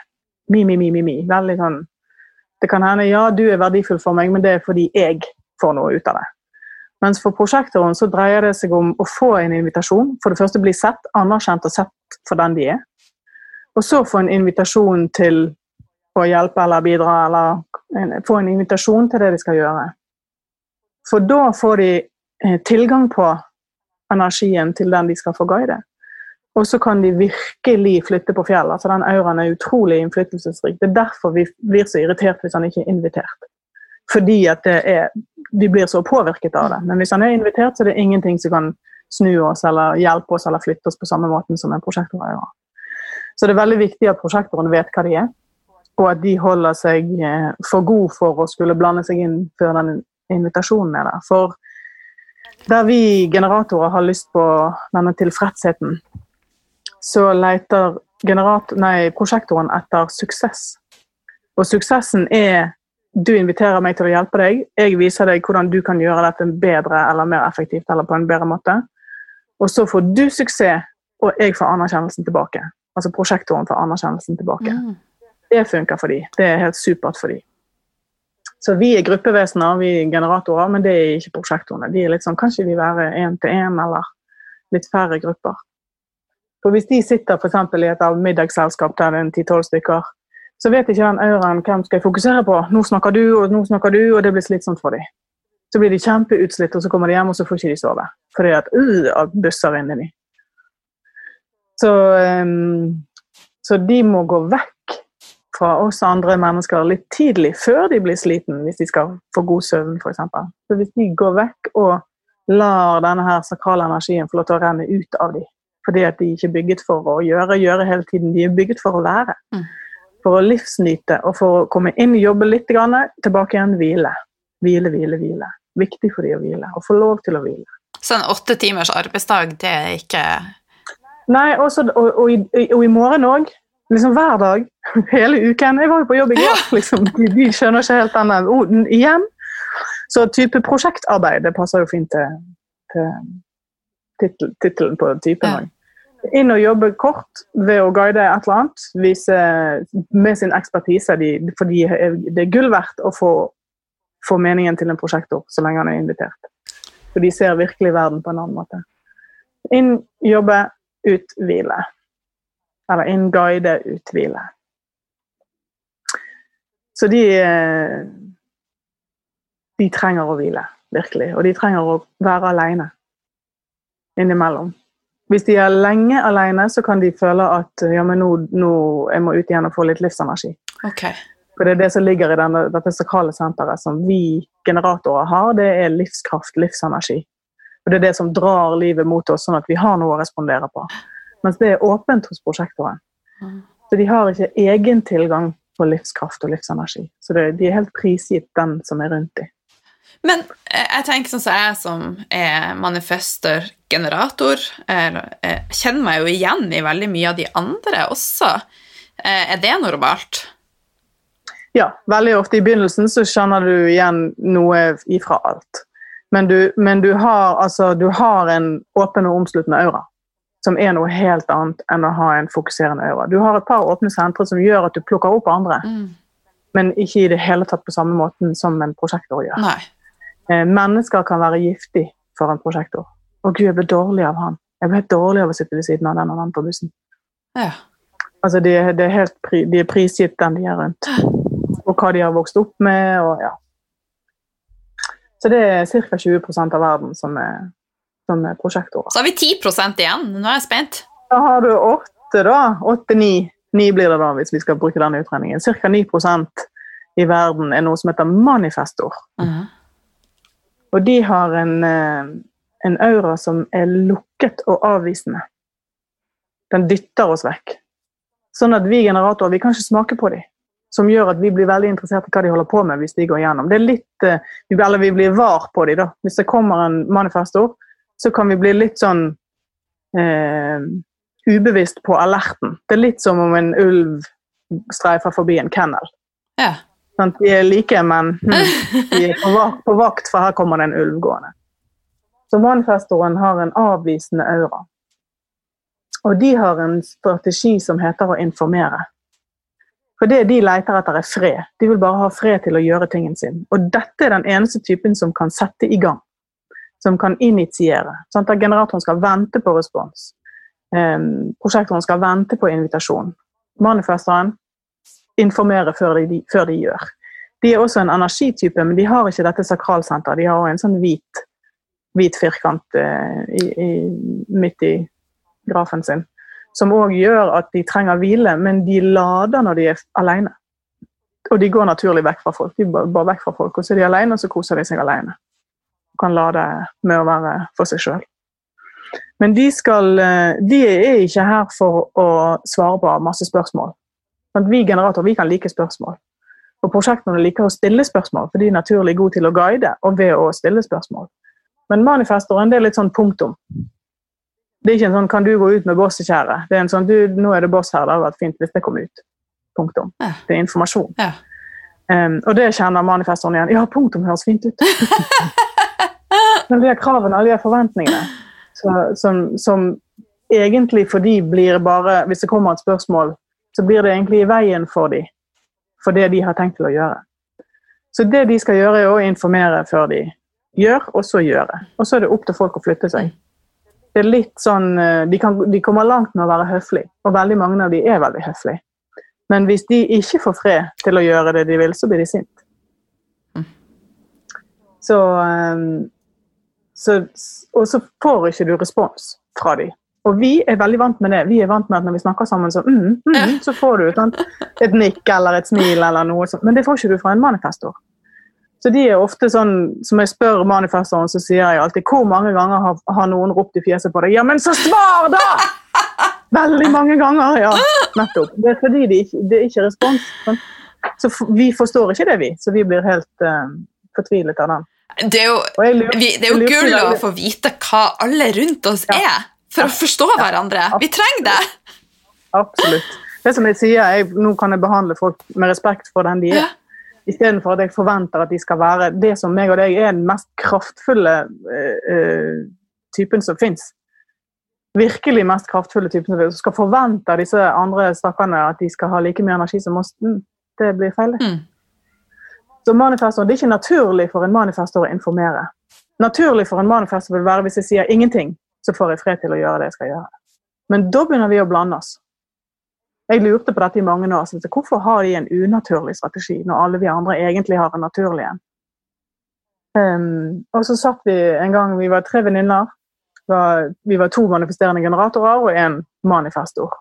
Mi, mi, mi, mi, mi. Veldig sånn Det kan hende ja, du er verdifull for meg, men det er fordi jeg får noe ut av det. Mens for prosjektoren så dreier det seg om å få en invitasjon. For det første bli sett, anerkjent og sett for den de er. Og så få en invitasjon til å hjelpe eller bidra, eller få en invitasjon til det de skal gjøre. For da får de eh, tilgang på energien til den de skal få guide. Og så kan de virkelig flytte på fjellet. Altså den auraen er utrolig innflytelsesrik. Det er derfor vi blir så irritert hvis han ikke er invitert. Fordi at er, vi blir så påvirket av det. Men hvis han er invitert, så er det ingenting som kan snu oss eller hjelpe oss eller flytte oss på samme måten som en prosjektor gjør. Så det er veldig viktig at prosjektoren vet hva de er, og at de holder seg eh, for god for å skulle blande seg inn før den invitasjonen er der. For der vi generatorer har lyst på denne tilfredsheten, så leter nei, prosjektoren etter suksess. Og suksessen er du inviterer meg til å hjelpe deg, jeg viser deg hvordan du kan gjøre dette bedre eller mer effektivt eller på en bedre måte. Og så får du suksess, og jeg får anerkjennelsen tilbake altså prosjektoren tar anerkjennelsen tilbake. Mm. Det funker for dem. Det er helt supert for dem. Så vi er gruppevesener, vi er generatorer, men det er ikke prosjektorene. De er litt sånn, Kanskje vi være én til én, eller litt færre grupper. For Hvis de sitter for i et middagsselskap der det er ti-tolv stykker, så vet ikke den auraen hvem skal jeg fokusere på. Nå snakker du, og nå snakker du, og det blir slitsomt for dem. Så blir de kjempeutslitt, og så kommer de hjem, og så får ikke de sove. Fordi at uh, busser inni dem. Så, så, de må gå vekk fra oss andre mennesker litt tidlig, før de blir sliten, hvis de skal få god søvn f.eks. Så hvis de går vekk og lar denne her sakrale energien få lov til å renne ut av dem, fordi at de ikke er bygget for å gjøre, gjøre hele tiden, de er bygget for å være. Mm. For å livsnyte og for å komme inn, jobbe litt, tilbake igjen, hvile. Hvile, hvile, hvile. Viktig for de å hvile, og få lov til å hvile. Så en åtte timers arbeidsdag, det er ikke Nei, også, og, og, i, og, i, morgen òg. Liksom hver dag. <laughs> Hele uken. Jeg var jo på jobb i går. Liksom. De, de, skjønner ikke helt denne oh, igjen. Så type prosjektarbeid det passer jo fint til, tittelen på typen òg. Inn og jobbe kort ved å guide et eller annet. Vise med sin ekspertise. De, for det er gull verdt å få, få meningen til en prosjektor så lenge han er invitert. For de ser virkelig verden på en annen måte. Inn, jobbe, ut hvile. Eller inn guide ut hvile. Så de eh, De trenger å hvile, virkelig. Og de trenger å være alene innimellom. Hvis de er lenge alene, så kan de føle at ja, men nå, nå jeg må ut igjen og få litt livsenergi. Okay. For det er det som ligger i denne, dette sakrale senteret som vi generatorer har, det er livskraft, livsenergi. Og Det er det som drar livet mot oss, sånn at vi har noe å respondere på. Mens det er åpent hos prosjektoren. Mm. Så de har ikke egen tilgang på livskraft og livsenergi. Så det, de er helt prisgitt den som er rundt dem. Men eh, jeg tenker sånn som jeg som er manifester-generator, eh, kjenner meg jo igjen i veldig mye av de andre også. Eh, er det normalt? Ja, veldig ofte i begynnelsen så kjenner du igjen noe ifra alt. Men du, men du, har, altså, du har en åpen og omsluttende aura, som er noe helt annet enn å ha en fokuserende aura. Du har et par åpne sentre som gjør at du plukker opp andre. Mm men ikke i det hele tatt på samme måten som en prosjektor gjør. Eh, mennesker kan være giftig for en prosjektor. Å gud, jeg ble dårlig av han. Jeg ble helt dårlig av å sitte ved siden av den og den på bussen. Ja. Altså, de, de, er pri, de, er prisgitt den de er rundt. Og hva de har vokst opp med. og ja. Så det er ca. 20% av verden som er, som er prosjektorer. Så har vi 10% igjen. Nå er jeg spent. Da har du åtte, da. Åtte-ni 9 blir det da, hvis vi skal bruke denne utregningen. Ca. 9% i verden er noe som heter manifestor. Uh -huh. Og de har en, eh, en, aura som er lukket og avvisende. Den dytter oss vekk. Sånn at vi generatorer vi kan ikke smake på dem. Som gjør at vi blir veldig interessert i hva de holder på med hvis de går gjennom. Det er litt, eh, Eller vi blir var på dem. da. Hvis det kommer en manifestor, så kan vi bli litt sånn eh, ubevisst på alerten. Det er litt som om en ulv streifer forbi en kennel. Ja. Sånn, de er like, men hm, de er på vakt, på vakt, for her kommer det en ulv gående. Så manifestoren har en avvisende aura. Og de har en strategi som heter å informere. For det de leter etter, er fred. De vil bare ha fred til å gjøre tingen sin. Og dette er den eneste typen som kan sette i gang. Som kan initiere. Sånn at generatoren skal vente på respons. Um, prosjektoren skal vente på invitasjon. Manifesteren informerer før de, før de, gjør. De er også en energitype, men de har ikke dette sakralsenteret. De har en sånn hvit, hvit firkant uh, i, i, midt i grafen sin. Som òg gjør at de trenger hvile, men de lader når de er alene. Og de går naturlig vekk fra folk. De bare vekk fra folk, og så er de alene, og så koser de seg alene. Kan lade med å være for seg sjøl. Men de, skal, eh, de, er ikke her for å svare på masse spørsmål. Vi generatorer vi kan like spørsmål. Og Prosjektene liker å stille spørsmål, for de er naturlig gode til å guide og ved å stille spørsmål. Men manifestoren det er litt sånn punktum. Det er ikke en sånn 'kan du gå ut med bosset, kjære'? Det er en sånn du, 'nå er det boss her, det hadde vært fint hvis det kom ut'. Punktum. Ja. Det er informasjon. Ja. Um, og det kjenner manifestoren igjen. Ja, punktum høres fint ut. <laughs> Men de kravene, alle de forventningene så, som, som, egentlig for de blir bare Hvis det kommer et spørsmål, så blir det egentlig i veien for de, for det de har tenkt til å gjøre. Så det de skal gjøre, er å informere før de gjør, og så gjøre. Og så er det opp til folk å flytte seg. Det er litt sånn, eh, de, kan, de kommer langt med å være høflige, og veldig mange av de er veldig høflige. Men hvis de ikke får fred til å gjøre det de vil, så blir de sint. Så um, så, og så får ikke du respons fra dem. Og vi er veldig vant med det. Vi er vant med at når vi snakker sammen, så, mm, mm, så får du et, et nikk eller et smil eller noe sånt. Men det får ikke du fra en manifestor. Så de er ofte sånn, som jeg spør manifestoren, så sier jeg alltid hvor mange ganger har, har noen ropt i fjeset på deg? Ja, men så svar, da! <laughs> Veldig mange ganger, ja. Nettopp. Det er fordi de, det er ikke respons. Så vi forstår ikke det, vi. Så vi blir helt uh, fortvilet av den. Det er jo, vi, det er jo gull å få vite hva alle rundt oss ja. er, for ja. å forstå ja. hverandre. Vi trenger det! Absolutt. Det som jeg sier, jeg, Nå kan jeg behandle folk med respekt for den de er. Istedenfor at jeg forventer at de skal være det som meg og deg er den mest kraftfulle uh, typen som fins. Virkelig mest kraftfulle typen som fins. Skal forvente av disse andre stakkarene at de skal ha like mye energi som oss. Mm, det blir feil. Mm. Så manifestor, Det er ikke naturlig for en manifestor å informere. Naturlig for en manifestor vil være hvis jeg sier ingenting, så får jeg fred til å gjøre det jeg skal gjøre. Men da begynner vi å blande oss. Jeg lurte på dette i mange år. Så hvorfor har de en unaturlig strategi når alle vi andre egentlig har en naturlig en? Um, og så satt vi en gang, vi var tre venninner. Vi var to manifesterende generatorer og en manifestor.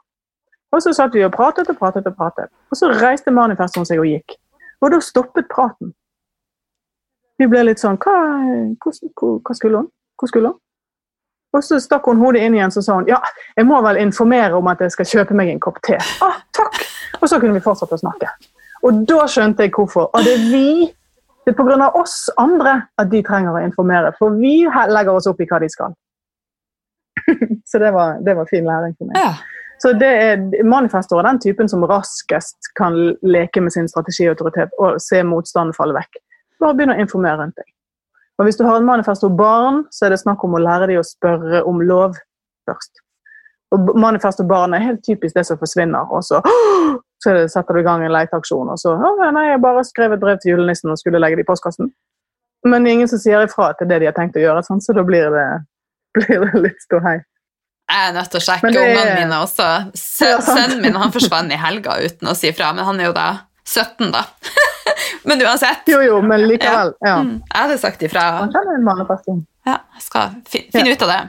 Og så satt vi og pratet og pratet og pratet. Og så reiste manifestoren seg og gikk. Og da stoppet praten. Vi ble litt sånn Hva, hva skulle hun? Hvor skulle hun? Og så stakk hun hodet inn igjen så sa hun, ja, jeg må vel informere om at jeg skal kjøpe meg en kopp te. Ah, takk! Og så kunne vi fortsatt å snakke. Og da skjønte jeg hvorfor. Og det er vi Det er pga. oss andre at de trenger å informere, for vi legger oss opp i hva de skal. <laughs> så det var, det var, fin læring for meg. Ja. Så det er, Manifestor er den typen som raskest kan leke med sin strategiautoritet og se motstanden falle vekk. Bare begynn å informere rundt deg. Og Hvis du har en manifesto barn, så er det snakk om å lære dem å spørre om lov først. Og manifesto barn er helt typisk det som forsvinner. og så <gasps> så setter du i gang en leteaksjon, og så å, nei, jeg bare skrev et brev til julenissen og skulle legge det i postkassen. Men ingen som sier ifra til det de har tenkt å gjøre, sånn, så da blir det, <laughs> blir det litt ståhei. Jeg er nødt til å sjekke det... ungene mine også. Sønnen min han forsvant i helga uten å si ifra, men han er jo da 17, da. <laughs> men uansett. Jo, jo, men likevel. Ja. Ja. jeg hadde sagt ifra. Ja, jeg skal finne ut av det.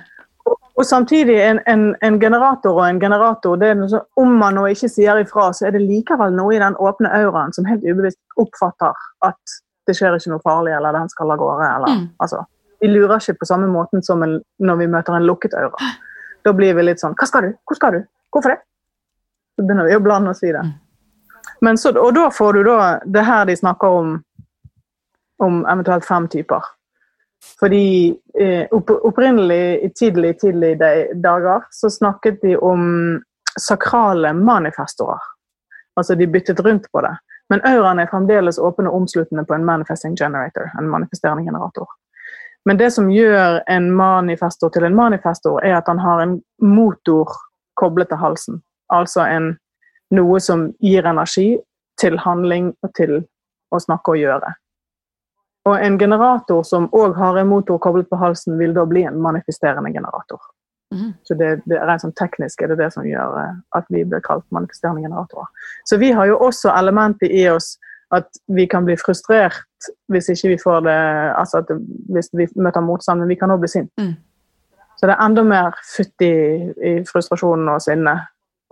Og samtidig, en, en, en, generator og en generator det er noe, Om man nå ikke sier ifra, så er det likevel noe i den åpne auraen som helt ubevisst oppfatter at det skjer ikke noe farlig, eller den skal av gårde. Eller, mm. altså, vi lurer ikke på samme måten som en, når vi møter en lukket aura. <gasps> Da blir vi litt sånn Hva skal du? Hvor skal du? Hvorfor det? Så begynner vi å blande oss i det. Mm. Så, og da får du da Det her de snakker om, om eventuelt fem typer. Fordi eh, opprinnelig, i tidlig, tidlig dager, så snakket de om sakrale manifestorer. Altså de byttet rundt på det. Men auraen er fremdeles åpen og omsluttende på en manifesting generator, en manifesterende generator. Men det som gjør en manifestor til en manifestor, er at han har en motor koblet til halsen. Altså en, noe som gir energi til handling og til å snakke og gjøre. Og en generator som òg har en motor koblet på halsen, vil da bli en manifesterende generator. Mm. Så det, det er rent sånn teknisk er det det som gjør eh, at vi blir kalt manifesterende generatorer. Så vi har jo også elementer i oss at vi kan bli frustrert hvis ikke vi får det altså at hvis vi møter motstand, men vi kan òg bli sint. Mm. Så det er enda mer futt i, i frustrasjonen og sinne.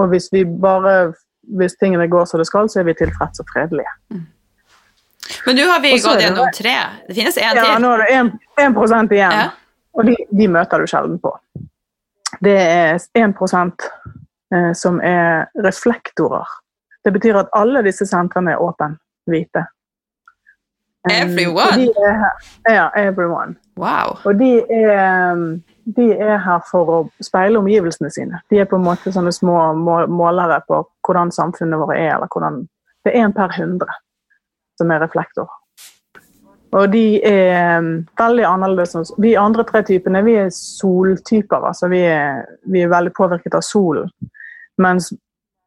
Og hvis vi bare hvis tingene går som det skal, så er vi tilfreds og fredelige. Mm. Men nå har vi gått gjennom tre. Det finnes én til. Ja, nå er det 1 igjen. Ja. Og de, de, møter du sjelden på. Det er 1 eh, som er reflektorer. Det betyr at alle disse sentrene er åpne, hvite. Everyone? Er, ja, everyone. Wow. Og de er, de er, her for å speile omgivelsene sine. De er på en måte sånne små målere på hvordan samfunnet vårt er, eller hvordan Det er én per hundre som er reflektor. Og de er um, veldig annerledes. Vi andre tre typene vi er soltyper. altså Vi er, vi er veldig påvirket av solen. Mens,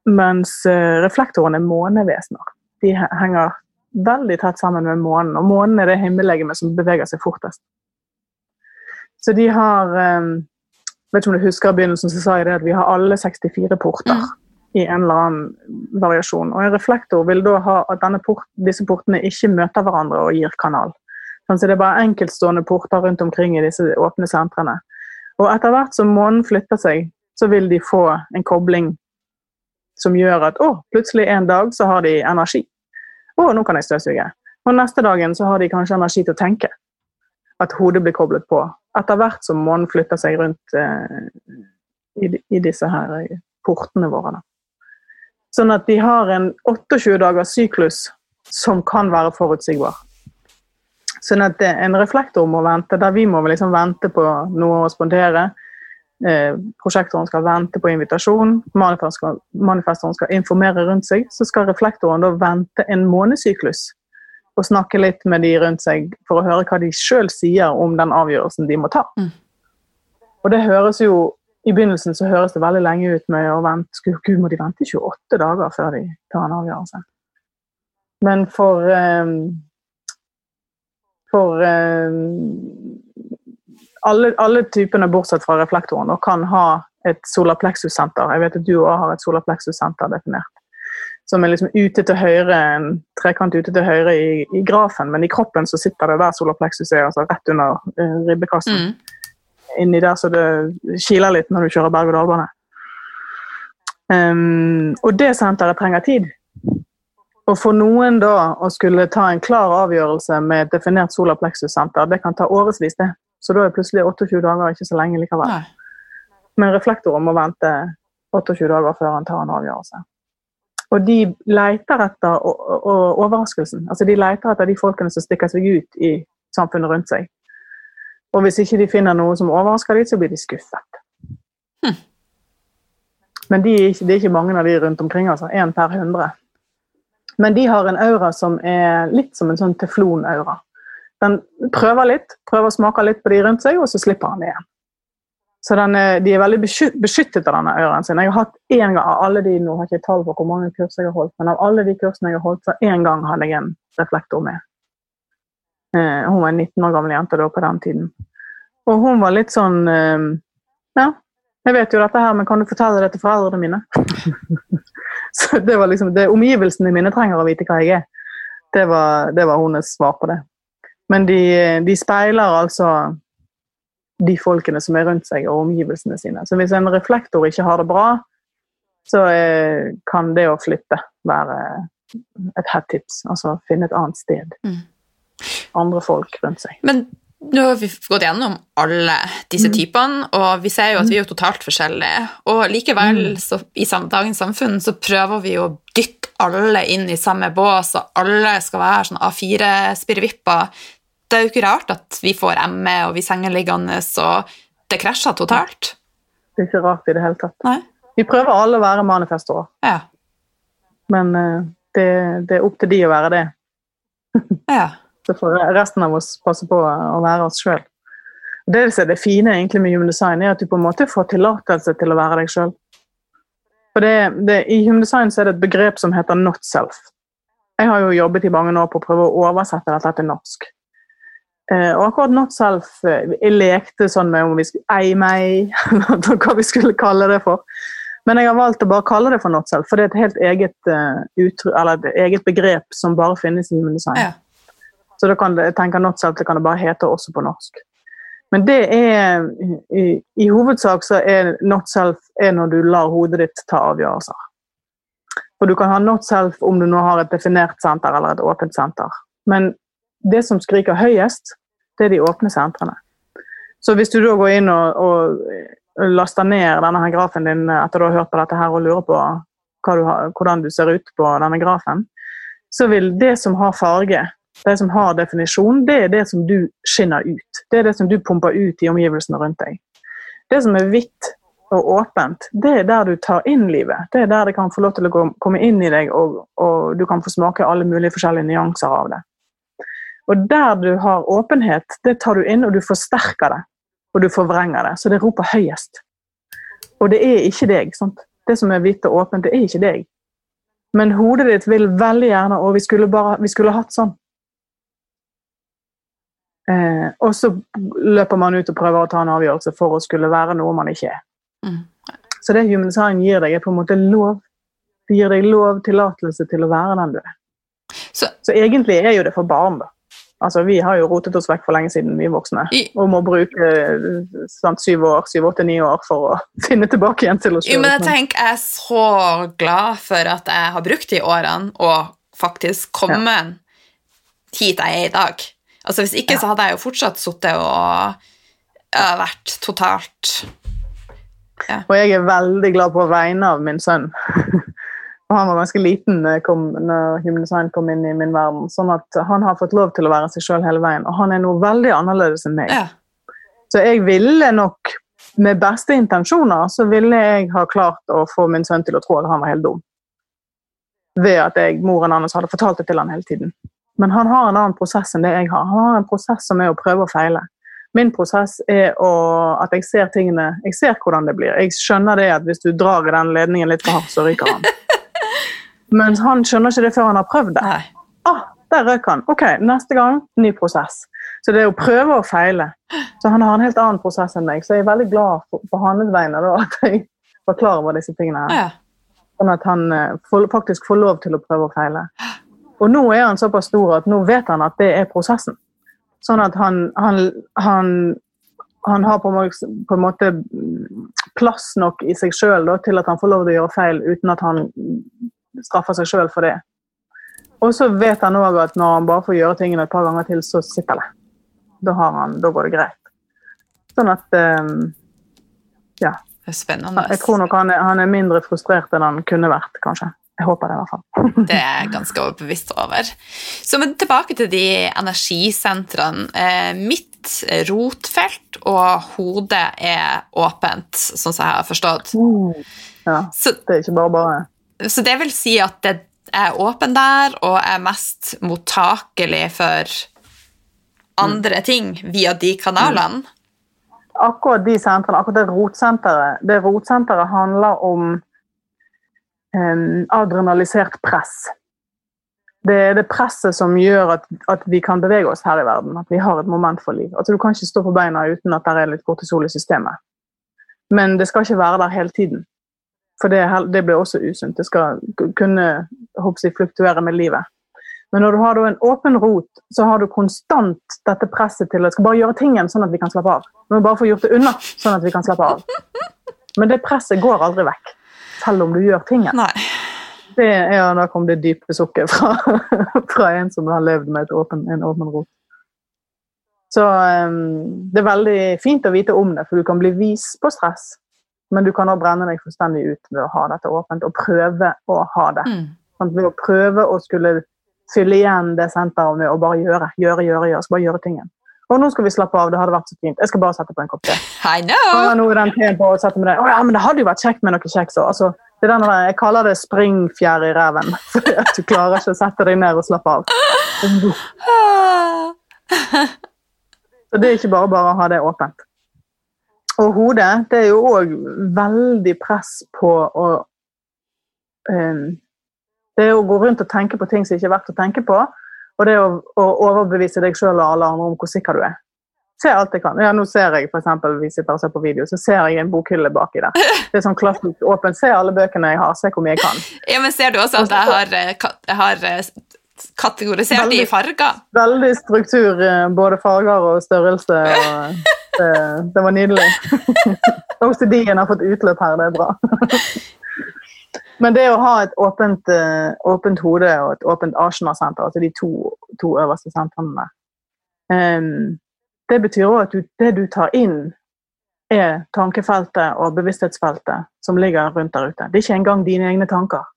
mens uh, reflektorene er månevesener. De henger veldig tett sammen med månen. Og månen er det himmellegemet som beveger seg fortest. Så de har um, vet ikke om du husker i begynnelsen så sa jeg det at vi har alle 64 porter. Mm i en eller annen variasjon. Og En reflektor vil da ha at port, disse portene ikke møter hverandre og gir kanal. Så det er bare enkeltstående porter rundt omkring i disse åpne sentrene. Og etter hvert som månen flytter seg, så vil de få en kobling som gjør at å, plutselig en dag så har de energi. Å, nå kan jeg støvsuge. Og neste dagen så har de kanskje energi til å tenke. At hodet blir koblet på. Etter hvert som månen flytter seg rundt eh, i, i, disse her eh, portene våre. Da. Sånn at de har en 28 dagers syklus som kan være forutsigbar. Sånn at en reflektor må vente, der vi må liksom vente på noe å respondere. Eh, prosjektoren skal vente på invitasjon, manifestoren skal informere rundt seg. Så skal reflektoren da vente en månedssyklus og snakke litt med de rundt seg for å høre hva de sjøl sier om den avgjørelsen de må ta. Mm. Og det høres jo i begynnelsen så høres det veldig lenge ut med å vente Gud, må de vente 28 dager før de tar en avgjørelse? Men for um, For um, alle, alle, typene bortsett fra reflektoren og kan ha et solarplexus-senter. Jeg vet at du òg har et solarplexus-senter definert. Som er liksom ute til høyre, en trekant ute til høyre i, i, grafen, men i kroppen så sitter det der solapleksus er, altså rett under uh, ribbekassen. Mm inni der så det kiler litt når du kjører berg-og-dal-bane. Um, og det senteret trenger tid. Og for noen da å skulle ta en klar avgjørelse med et definert solapleksus-senter, det kan ta årevis, det. Så da er plutselig 28 dager ikke så lenge likevel. Nei. Men reflektoren må vente 28 dager før han tar en avgjørelse. Og de leter etter overraskelsen. Altså De leter etter de folkene som stikker seg ut i samfunnet rundt seg. Og hvis ikke de finner noe som overrasker dem, så blir de skuffet. Hm. Men de det er ikke mange av de rundt omkring, altså. Én per hundre. Men de har en aura som er litt som en sånn teflon-aura. Den prøver litt, prøver å smake litt på de rundt seg, og så slipper han det igjen. Så den, de er veldig beskyttet av denne øren sin. Jeg har hatt en gang av alle de, nå har ikke tall på hvor mange kurs jeg har holdt, men av alle de kursene jeg har holdt, så én gang hadde jeg en reflektor med. Eh, hun var en 19 år gammel jente da på den tiden. Og hun var litt sånn eh, Ja, jeg vet jo dette her, men kan du fortelle det til foreldrene mine? <laughs> så det var liksom det Omgivelsene mine trenger å vite hva jeg er. Det var, det var hennes svar på det. Men de, de speiler altså de folkene som er rundt seg, og omgivelsene sine. Så hvis en reflektor ikke har det bra, så eh, kan det å flytte være et hett tips. Altså finne et annet sted. Mm. Andre folk rundt seg. Men nå har vi gått gjennom alle disse mm. typene, og vi ser jo at vi er totalt forskjellige. Og likevel, mm. så, i dagens samfunn, så prøver vi å dytte alle inn i samme bås, og alle skal være sånn A4-spirrevipper det er jo ikke rart at vi får ME og vi sengeliggende, og det krasjer totalt. Det er ikke rart i det hele tatt. Nei. Vi prøver alle å være manifestorer. Ja. Men uh, det, det, er opp til de å være det. <laughs> ja. Så får resten av oss passe på å være oss sjøl. Det det fine egentlig med human design, er at du på en måte får tillatelse til å være deg sjøl. I human design så er det et begrep som heter 'not self'. Jeg har jo jobbet i mange år på å prøve å oversette dette til norsk. Uh, og akkurat Not Self uh, Jeg lekte sånn med om vi skulle eie meg, <laughs> hva vi skulle kalle det for. Men jeg har valgt å bare kalle det for Not Self, for det er et helt eget, uh, et eget begrep som bare finnes i human design. Ja. Så da kan det, jeg tenker Not Self det kan det bare hete også på norsk. Men det er i, i hovedsak så er Not Self er når du lar hodet ditt ta avgjørelser. For du kan ha Not Self om du nå har et definert senter eller et åpent senter. Men det som skriker høyest, det er de åpne sentrene. Så hvis du da går inn og, og laster ned denne her grafen din etter du har hørt på dette her og lurer på du har, hvordan du ser ut på denne grafen, så vil det som har farge, det som har definisjon, det er det som du skinner ut. Det er det som du pumper ut i omgivelsene rundt deg. Det som er hvitt og åpent, det er der du tar inn livet. Det er der det kan få lov til å komme inn i deg, og, og du kan få smake alle mulige forskjellige nyanser av det. Og der du har åpenhet, det tar du inn, og du forsterker det. Og du forvrenger det. Så det roper høyest. Og det er ikke deg. Sant? Det som er hvitt og åpent, det er ikke deg. Men hodet ditt vil veldig gjerne, og vi skulle, bare, vi skulle hatt sånn. Eh, og så løper man ut og prøver å ta en avgjørelse for å skulle være noe man ikke er. Mm. Så det Human Design gir deg, er på en måte lov. Det gir deg lov, tillatelse til å være den du er. Så, så egentlig er jo det for barn, da. Altså, Vi har jo rotet oss vekk for lenge siden, vi voksne. Og må bruke sant, syv år, syv, åtte, ni år for å <laughs> finne tilbake igjen til oss sjøl. Men jeg tenker jeg er så glad for at jeg har brukt de årene og faktisk kommet ja. hit jeg er i dag. Altså Hvis ikke så hadde jeg jo fortsatt sittet og vært totalt ja. Og jeg er veldig glad på vegne av min sønn. <laughs> Og han var ganske liten kom, når Human kom inn i min verden. sånn at han har fått lov til å være seg sjøl hele veien. Og han er noe veldig annerledes enn meg. Ja. Så jeg ville nok, med beste intensjoner, så ville jeg ha klart å få min sønn til å tro at han var helt dum. Ved at jeg, moren hans hadde fortalt det til han hele tiden. Men han har en annen prosess enn det jeg har. Han har en prosess som er å prøve og feile. Min prosess er å, at jeg ser tingene Jeg ser hvordan det blir. Jeg skjønner det at hvis du drar i den ledningen litt for hardt, så ryker han. <laughs> Men han skjønner ikke det før han har prøvd det. Ah, der røk han. Ok, neste gang ny prosess. Så det er å prøve og feile. Så han har en helt annen prosess enn meg. Så jeg er veldig glad for, for hans vegne da, <laughs> at jeg var klar over disse tingene. her. Sånn at han uh, faktisk får lov til å prøve og feile. Og nå er han såpass stor at nå vet han at det er prosessen. Sånn at han, han, han, han har på en måte plass nok i seg sjøl til at han får lov til å gjøre feil uten at han straffer seg sjøl for det. Og så vet han òg at når han bare får gjøre tingene et par ganger til, så sitter det. Da, han, da går det greit. Sånn at um, Ja. Det er spennende. Jeg tror nok han er, han er, mindre frustrert enn han kunne vært, kanskje. Jeg håper det, i hvert fall. <laughs> det er jeg ganske overbevist over. Så men tilbake til de energisentrene. Eh, mitt rotfelt og hodet er åpent, sånn som jeg har forstått. Mm. Ja, så, det er ikke bare bare. Så det vil si at det er åpen der og er mest mottakelig for andre ting via de kanalene? Akkurat de sentrene, akkurat det rotsenteret, det rotsenteret handler om um, adrenalisert press. Det er det presset som gjør at, at, vi kan bevege oss her i verden. At vi har et moment for liv. Altså, du kan ikke stå på beina uten at det er litt kortisol i systemet. Men det skal ikke være der hele tiden. For det, det blir også usunt. Det skal kunne jeg, fluktuere med livet. Men når du har en åpen rot, så har du konstant dette presset til å skal bare gjøre tingen sånn at vi kan slappe av. Vi må bare få gjort det unna, sånn at vi kan slappe av. Men det presset går aldri vekk selv om du gjør tingen. Nei. Det, ja, da kom det dype sukket fra, <laughs> fra, en som har levd med åpen, en åpen rot. Så um, det er veldig fint å vite om det, for du kan bli vis på stress. Men du kan òg brenne deg fullstendig ut ved å ha dette åpent, og prøve å ha det. Mm. Sånn, ved å prøve å skulle fylle igjen det senteret med å bare gjøre, gjøre, gjøre, gjøre, så bare gjøre tingen. Og nå skal vi slappe av, det hadde vært så fint. Jeg skal bare sette på en kopp te. <laughs> I know! Og nå den teen på å sette med det. Å ja, men det hadde jo vært kjekt med noe kjeks òg. Altså, jeg kaller det springfjær i reven. <laughs> Fordi at du klarer ikke å sette deg ned og slappe av. <laughs> Så det er ikke bare bare å ha det åpent. Og hodet, det er jo òg veldig press på å um, Det å gå rundt og tenke på ting som ikke er verdt å tenke på. Og det å, å overbevise deg sjøl og alle andre om hvor sikker du er. Se alt jeg kan. Ja, nå ser jeg for eksempel, vi sitter og ser på video, så ser jeg en bokhylle baki der. <laughs> Det er sånn klassisk åpent. Se alle bøkene jeg har, se hvor mye jeg kan. Ja, Men ser du også at jeg har, eh, jeg har eh, kategorisert veldig, i farger? Veldig struktur, eh, både farger og størrelse. Og det, <laughs> det var nydelig. <laughs> OCD-en har fått utløp her, det er bra. <laughs> Men det å ha et åpent, uh, åpent hode og et åpent Arsenal-senter, altså de to, to øverste sentrene, um, det betyr òg at du, det du tar inn, er tankefeltet og bevissthetsfeltet som ligger rundt der ute. Det er ikke engang dine egne tanker.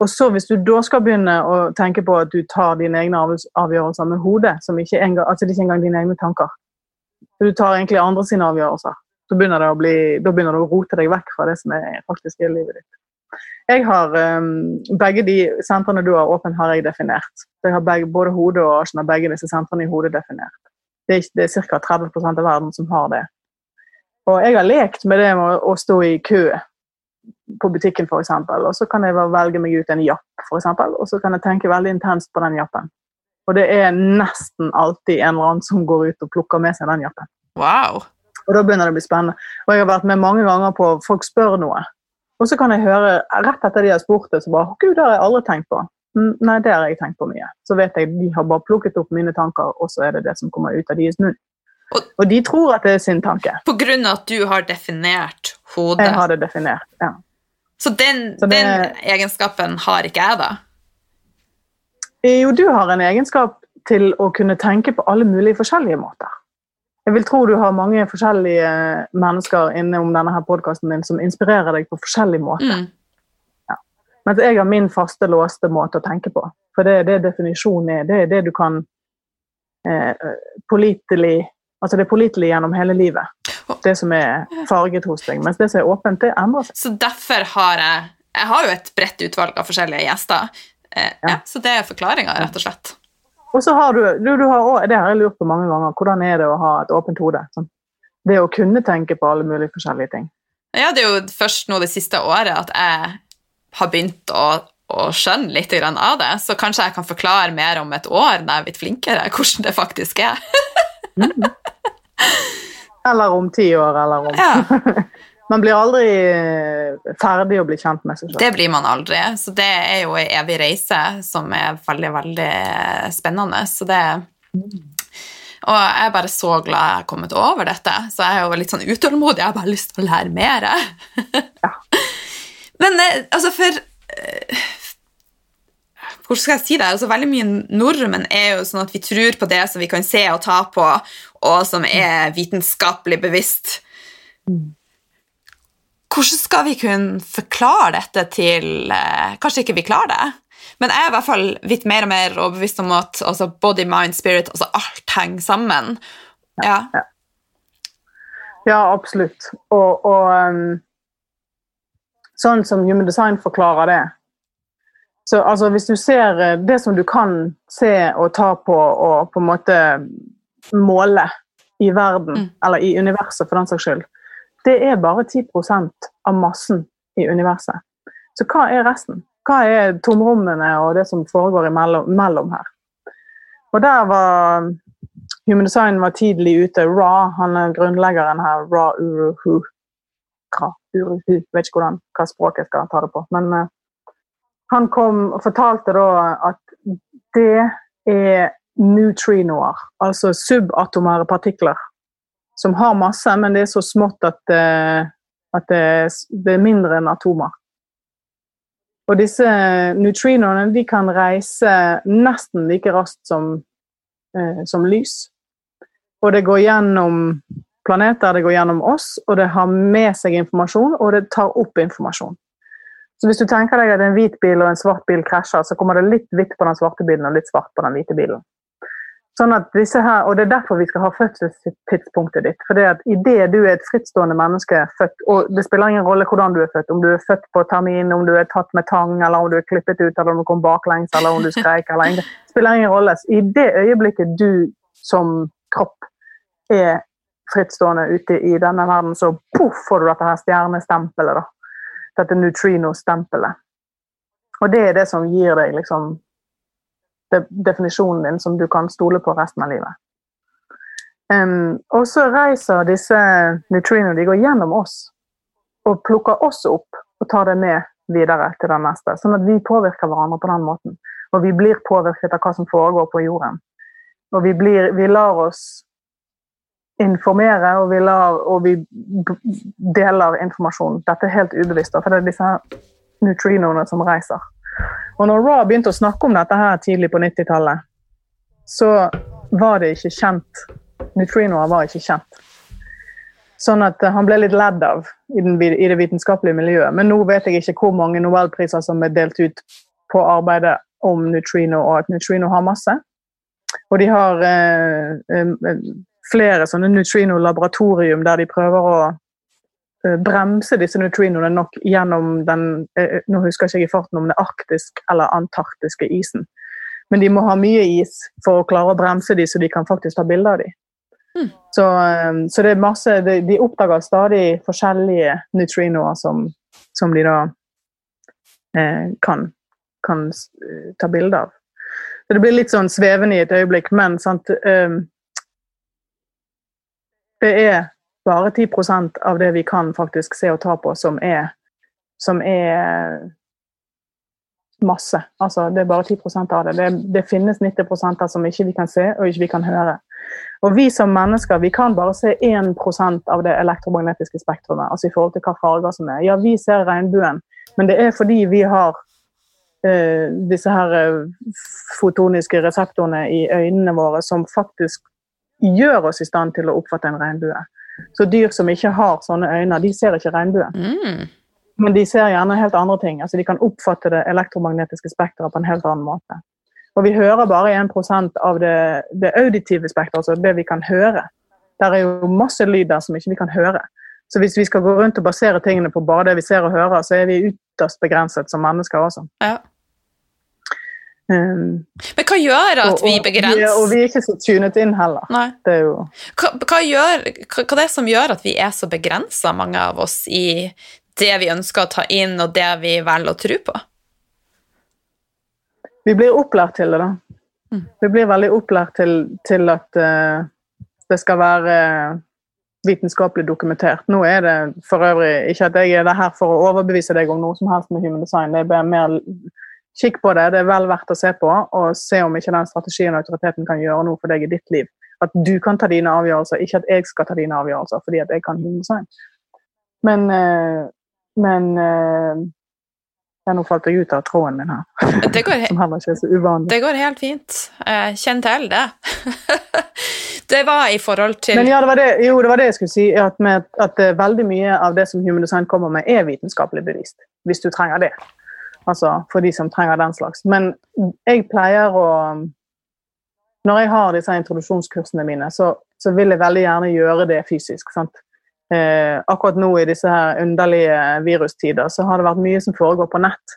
Og så Hvis du da skal begynne å tenke på at du tar dine egne avgjørelser med hodet, engang, altså det er ikke engang dine egne tanker, du tar egentlig andre sine avgjørelser, så begynner det å bli, da begynner du å rote deg vekk fra det som er faktisk er livet ditt. Jeg har um, Begge de sentrene du har åpent, har jeg definert. Jeg har begge, både hodet og Arsen har begge disse sentrene i hodet definert. Det er, er ca. 30% av verden som har det. Og jeg har lekt med det med å stå i kø på butikken, f.eks. Og så kan jeg velge meg ut en japp, eksempel, og så kan jeg tenke veldig intenst på den jappen. Og det er nesten alltid en eller annen som går ut og plukker med seg den jappen. Wow. Og da begynner det å bli spennende. Og jeg har vært med mange ganger på folk spør noe. Og så kan jeg høre rett etter de har spurt det, så bare Gud, det har jeg aldri tenkt på. Mm, nei, det har jeg tenkt på mye. Så vet jeg de har bare plukket opp mine tanker, og så er det det som kommer ut av deres munn. Og, og, de tror at det er sin tanke. På grunn av at du har definert hodet? Jeg har det definert, ja. Så den, så det, den egenskapen har ikke jeg, da? Jo, du har en egenskap til å kunne tenke på alle mulige forskjellige måter. Jeg vil tro du har mange forskjellige mennesker innom denne podkasten din som inspirerer deg på forskjellig måte. Mm. Ja. Mens jeg har min faste, låste måte å tenke på. For det er det definisjonen er. Det er det du kan eh, pålitelig Altså det er pålitelig gjennom hele livet. Det som er farget hos deg. Mens det som er åpent, det endrer seg. Så derfor har jeg Jeg har jo et bredt utvalg av forskjellige gjester. Eh, ja. Ja, så det er forklaringa, rett og slett. Og så har du, du, du har også, Det har jeg lurt på mange ganger. Hvordan er det å ha et åpent hode? Sånn. Det å kunne tenke på alle mulige forskjellige ting. Ja, det er jo først nå det siste året at jeg har begynt å, å skjønne litt av det. Så kanskje jeg kan forklare mer om et år når jeg er blitt flinkere, <laughs> hvordan det faktisk er. Mm. Eller om ti år, eller om ja. <laughs> Man blir aldri eh, ferdig å bli kjent med seg selv. Det blir man aldri. Så det er jo ei evig reise som er veldig, veldig spennende. Så det Og jeg er bare så glad jeg har kommet over dette. Så jeg er jo litt sånn utålmodig. Jeg har bare lyst til å lære mer. <laughs> ja. Men eh, altså, for eh, hvordan skal jeg si det? Altså, veldig mye nordmenn er jo sånn at vi tror på det som vi kan se og ta på, og som er vitenskapelig bevisst. Hvordan skal vi kunne forklare dette til eh, Kanskje ikke vi klarer det, men jeg er i hvert fall blitt mer og mer overbevist om at altså, body, mind, spirit altså Alt henger sammen. Ja, ja. ja absolutt. Og, og um, sånn som Human Design forklarer det så altså, Hvis du ser eh, det som du kan se og ta på og på en måte måle i verden, mm. eller i universet for den saks skyld, det er bare 10% av massen i universet. Så hva er resten? Hva er tomrommene og det som foregår imellom, mellom her? Og der var Human Design var tidlig ute. Ra, han er grunnleggeren her. Ra Uruhu. Ra Uruhu. Vet ikke hvordan, hva språket skal ta det på. Men uh, han kom og fortalte da at det er neutrinoer, altså subatomære partikler som har masse, men det er så smått at, uh, at det, er mindre enn atomer. Og disse neutrinoene de kan reise nesten like raskt som, uh, som lys. Og det går gjennom planeter, det går gjennom oss, og det har med seg informasjon, og det tar opp informasjon. Så hvis du tenker deg at en hvit bil og en svart bil krasjer, så kommer det litt hvitt på den svarte bilen og litt svart på den hvite bilen. Sånn at disse her, og Det er derfor vi skal ha fødselstidspunktet ditt. For det at Idet du er et frittstående menneske, født, og det spiller ingen rolle hvordan du er født, om du er født på termin, om du er tatt med tang, eller om du er klippet ut, eller om du kom baklengs, eller om du skreik eller ingen, det spiller ingen rolle. I det øyeblikket du som kropp er frittstående ute i denne verden, så poff får du dette her stjernestempelet. da. Dette neutrino-stempelet. Og det er det som gir deg liksom definisjonen din som du kan stole på resten av livet. Um, og så reiser disse neutrino de går gjennom oss og plukker oss opp og tar det med videre til den neste. Sånn at vi påvirker hverandre på den måten. Og vi blir påvirket av hva som foregår på jorden. Og vi, blir, vi lar oss informere, og vi, lar, og vi deler informasjon. Dette er helt ubevisst, for det er disse neutrinoene som reiser. Og når Raw begynte å snakke om dette her tidlig på 90-tallet, så var det ikke kjent. Neutrinoer var ikke kjent. Sånn at eh, han ble litt ledd av i, den, i, det vitenskapelige miljøet. Men nå vet jeg ikke hvor mange nobelpriser som er delt ut på arbeidet om neutrino, og at neutrino har masse. Og de har eh, eh, flere sånne neutrino-laboratorium der de prøver å Eh, bremse disse neutrinoene nok gjennom den eh, Nå husker jeg ikke i farten om det er arktisk eller antarktiske isen. Men de må ha mye is for å klare å bremse dem, så de kan faktisk ta bilder av dem. Mm. Så, eh, så, det er masse de, de, oppdager stadig forskjellige neutrinoer som, som de da eh, kan, kan ta bilde av. Så det blir litt sånn svevende i et øyeblikk, men sant, eh, det er bare 10% av det vi kan faktisk se og ta på, som er, som er masse. Altså, det er bare 10% av det. det. det. finnes 90% som ikke vi kan se og ikke vi kan høre. Og vi som mennesker vi kan bare se 1% av det elektromagnetiske spektrumet. altså i forhold til hva farger som er. Ja, vi ser regnbuen, men det er fordi vi har uh, disse her uh, fotoniske reseptorene i øynene våre som faktisk gjør oss i stand til å oppfatte en regnbue. Så dyr som ikke har sånne øyne, de ser ikke regnbuen. Mm. Men de ser gjerne helt andre ting. altså De kan oppfatte det elektromagnetiske spekteret på en helt annen måte. Og vi hører bare 1% av det, det auditive spekteret, altså det vi kan høre. Der er jo masse lyd der som ikke vi kan høre. Så hvis vi skal gå rundt og basere tingene på bare det vi ser og hører, så er vi ytterst begrenset som mennesker også. Ja. Um, Men hva gjør at vi begrenser og, og, vi er ikke så tunet inn heller. Er jo hva, hva, gjør, hva, hva det som gjør at vi er så begrensa, mange av oss, i det vi ønsker å ta inn, og det vi velger å tro på? Vi blir opplært til det, da. Mm. Vi blir veldig opplært til, til at uh, det skal være vitenskapelig dokumentert. Nå er det for øvrig ikke at jeg er her for å overbevise deg om noe som helst med human design. Det er mer Kikk på det, det er vel verdt å se på, og se om ikke den strategien og autoriteten kan gjøre noe for deg i ditt liv. At du kan ta dine avgjørelser, ikke at jeg skal ta dine avgjørelser fordi at jeg kan hundesign. Men, eh, men eh, ja, nå falt jeg ut av tråden min her. Det går, Som heller ikke er så uvanlig. Det går helt fint. Kjenn til det. <laughs> Det var i forhold til Men ja, det var det, jo, det var det jeg skulle si. At, med, at uh, veldig mye av det som Human Design kommer med, er vitenskapelig bevist. Hvis du trenger det. Altså for de som trenger den slags. Men jeg pleier å Når jeg har disse introduksjonskursene mine, så, så vil jeg veldig gjerne gjøre det fysisk. sant? Eh, akkurat nå i disse her underlige virustider så har det vært mye som foregår på nett.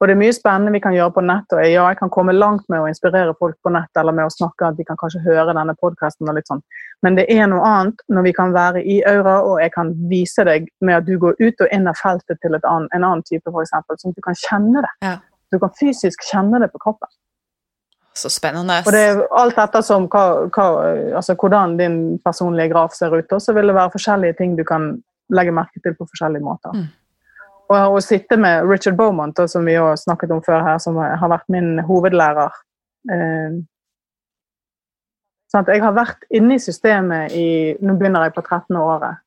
Og det er mye spennende vi kan gjøre på nett. og ja, jeg kan komme langt med å inspirere folk på nett, eller med å snakke, at de kan kanskje høre denne podkasten sånn. Men det er noe annet når vi kan være i aura, og jeg kan vise deg med at du går ut og inn av feltet til annen, en annen type, f.eks. Sånn at du kan kjenne det. Ja. Du kan fysisk kjenne det på kroppen. Så spennende. Og det er alt ettersom hva, hva, altså hvordan din personlige graf ser ut, så vil det være forskjellige ting du kan legge merke til på forskjellige måter. Mm. Og å sitte med Richard Beaumont, som vi har snakket om før her, som har vært min hovedlærer eh, sånn Jeg har vært inne i systemet i Nå begynner jeg på 13. året.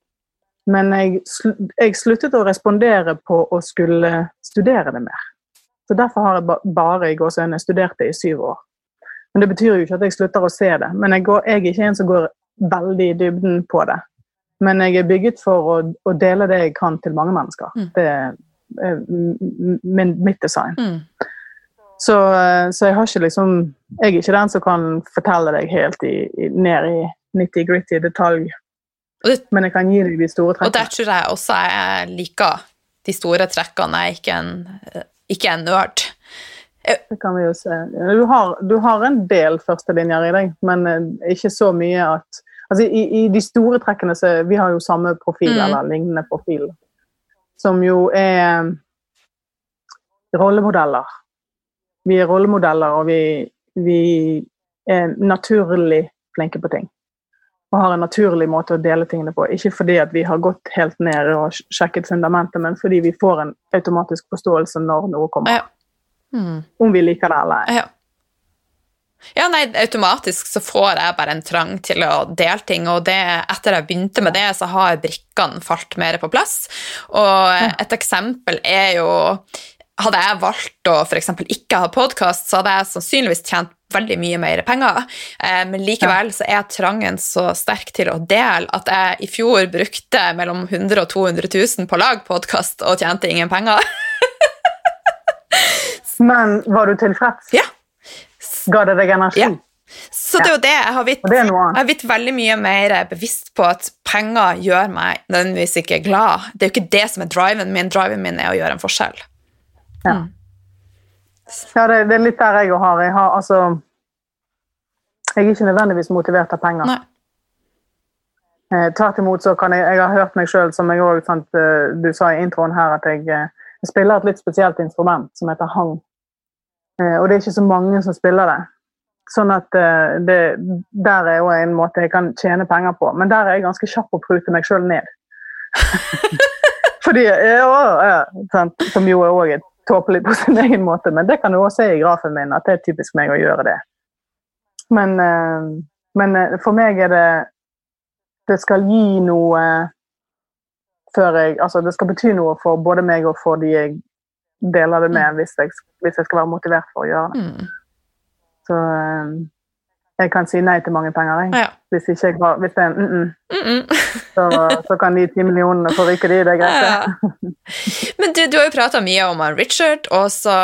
Men jeg, jeg sluttet å respondere på å skulle studere det mer. Så Derfor har jeg bare i gåsehudene studert det i syv år. Men Det betyr jo ikke at jeg slutter å se det. Men jeg, går, jeg er ikke en som går veldig i dybden på det. Men jeg er bygget for å, å dele det jeg kan til mange mennesker. Mm. Det er min, mitt design. Mm. Så, så, jeg har ikke liksom Jeg er ikke den som kan fortelle deg helt i, i, ned i nitty-gritty detalj. Det, Men jeg kan gi deg de store trekkene. Og der tror jeg også jeg liker de store trekkene. Jeg er ikke en, ikke en nerd. Det kan vi jo se. Du har, du har en del førstelinjer i deg, men eh, ikke så mye at Altså, i, i, de store trekkene så Vi har jo samme profil, mm. eller lignende profil, som jo er rollemodeller. Vi er rollemodeller, og vi, vi er naturlig flinke på ting. Og har en naturlig måte å dele tingene på. Ikke fordi at vi har gått helt ned og sjekket fundamentet, men fordi vi får en automatisk forståelse når noe kommer. Ja. Mm. Om vi liker det eller ei. Ja. Ja, nei, Automatisk så får jeg bare en trang til å dele ting, og det, etter jeg begynte med det, så har brikkene falt mer på plass. Og et eksempel er jo Hadde jeg valgt å f.eks. ikke ha podkast, så hadde jeg sannsynligvis tjent veldig mye mer penger. Eh, men likevel så er trangen så sterk til å dele at jeg i fjor brukte mellom 100 og 200 000 på å lage podkast og tjente ingen penger. <laughs> men var du tilfreds? Ja. Ga det deg energi? Ja. Så det er jo det. Jeg har, blitt, jeg har blitt veldig mye mer bevisst på at penger gjør meg nødvendigvis ikke glad. Det er jo ikke det som er driven min. Driven min er å gjøre en forskjell. Ja, mm. ja det, det, er litt der jeg har. Jeg har altså Jeg er ikke nødvendigvis motivert av penger. Nei. Eh, Tvert imot så kan jeg Jeg har hørt meg sjøl, som jeg òg eh, du sa i introen her, at jeg, eh, jeg spiller et litt spesielt instrument som heter hang. Eh, og det er ikke så mange som spiller det. Sånn at eh, det, der er jo en måte jeg kan tjene penger på. Men der er jeg ganske kjapp å prute meg sjøl ned. <laughs> Fordi, ja, ja, Som jo er òg tåpelig på sin egen måte, men det kan du også se i grafen min, at det er typisk meg å gjøre det. Men, eh, men for meg er det Det skal gi noe før jeg Altså, det skal bety noe for både meg og for de jeg deler det med hvis jeg, hvis jeg, skal være motivert for å gjøre det. Mm. Så um, jeg kan si nei til mange penger, jeg. Ja. Hvis, ikke jeg har, hvis det er en mm -mm, så, <laughs> så, kan de ti millionene få ryke, de. Det er greit, ja. Men du, du, har jo prata mye om Richard, og så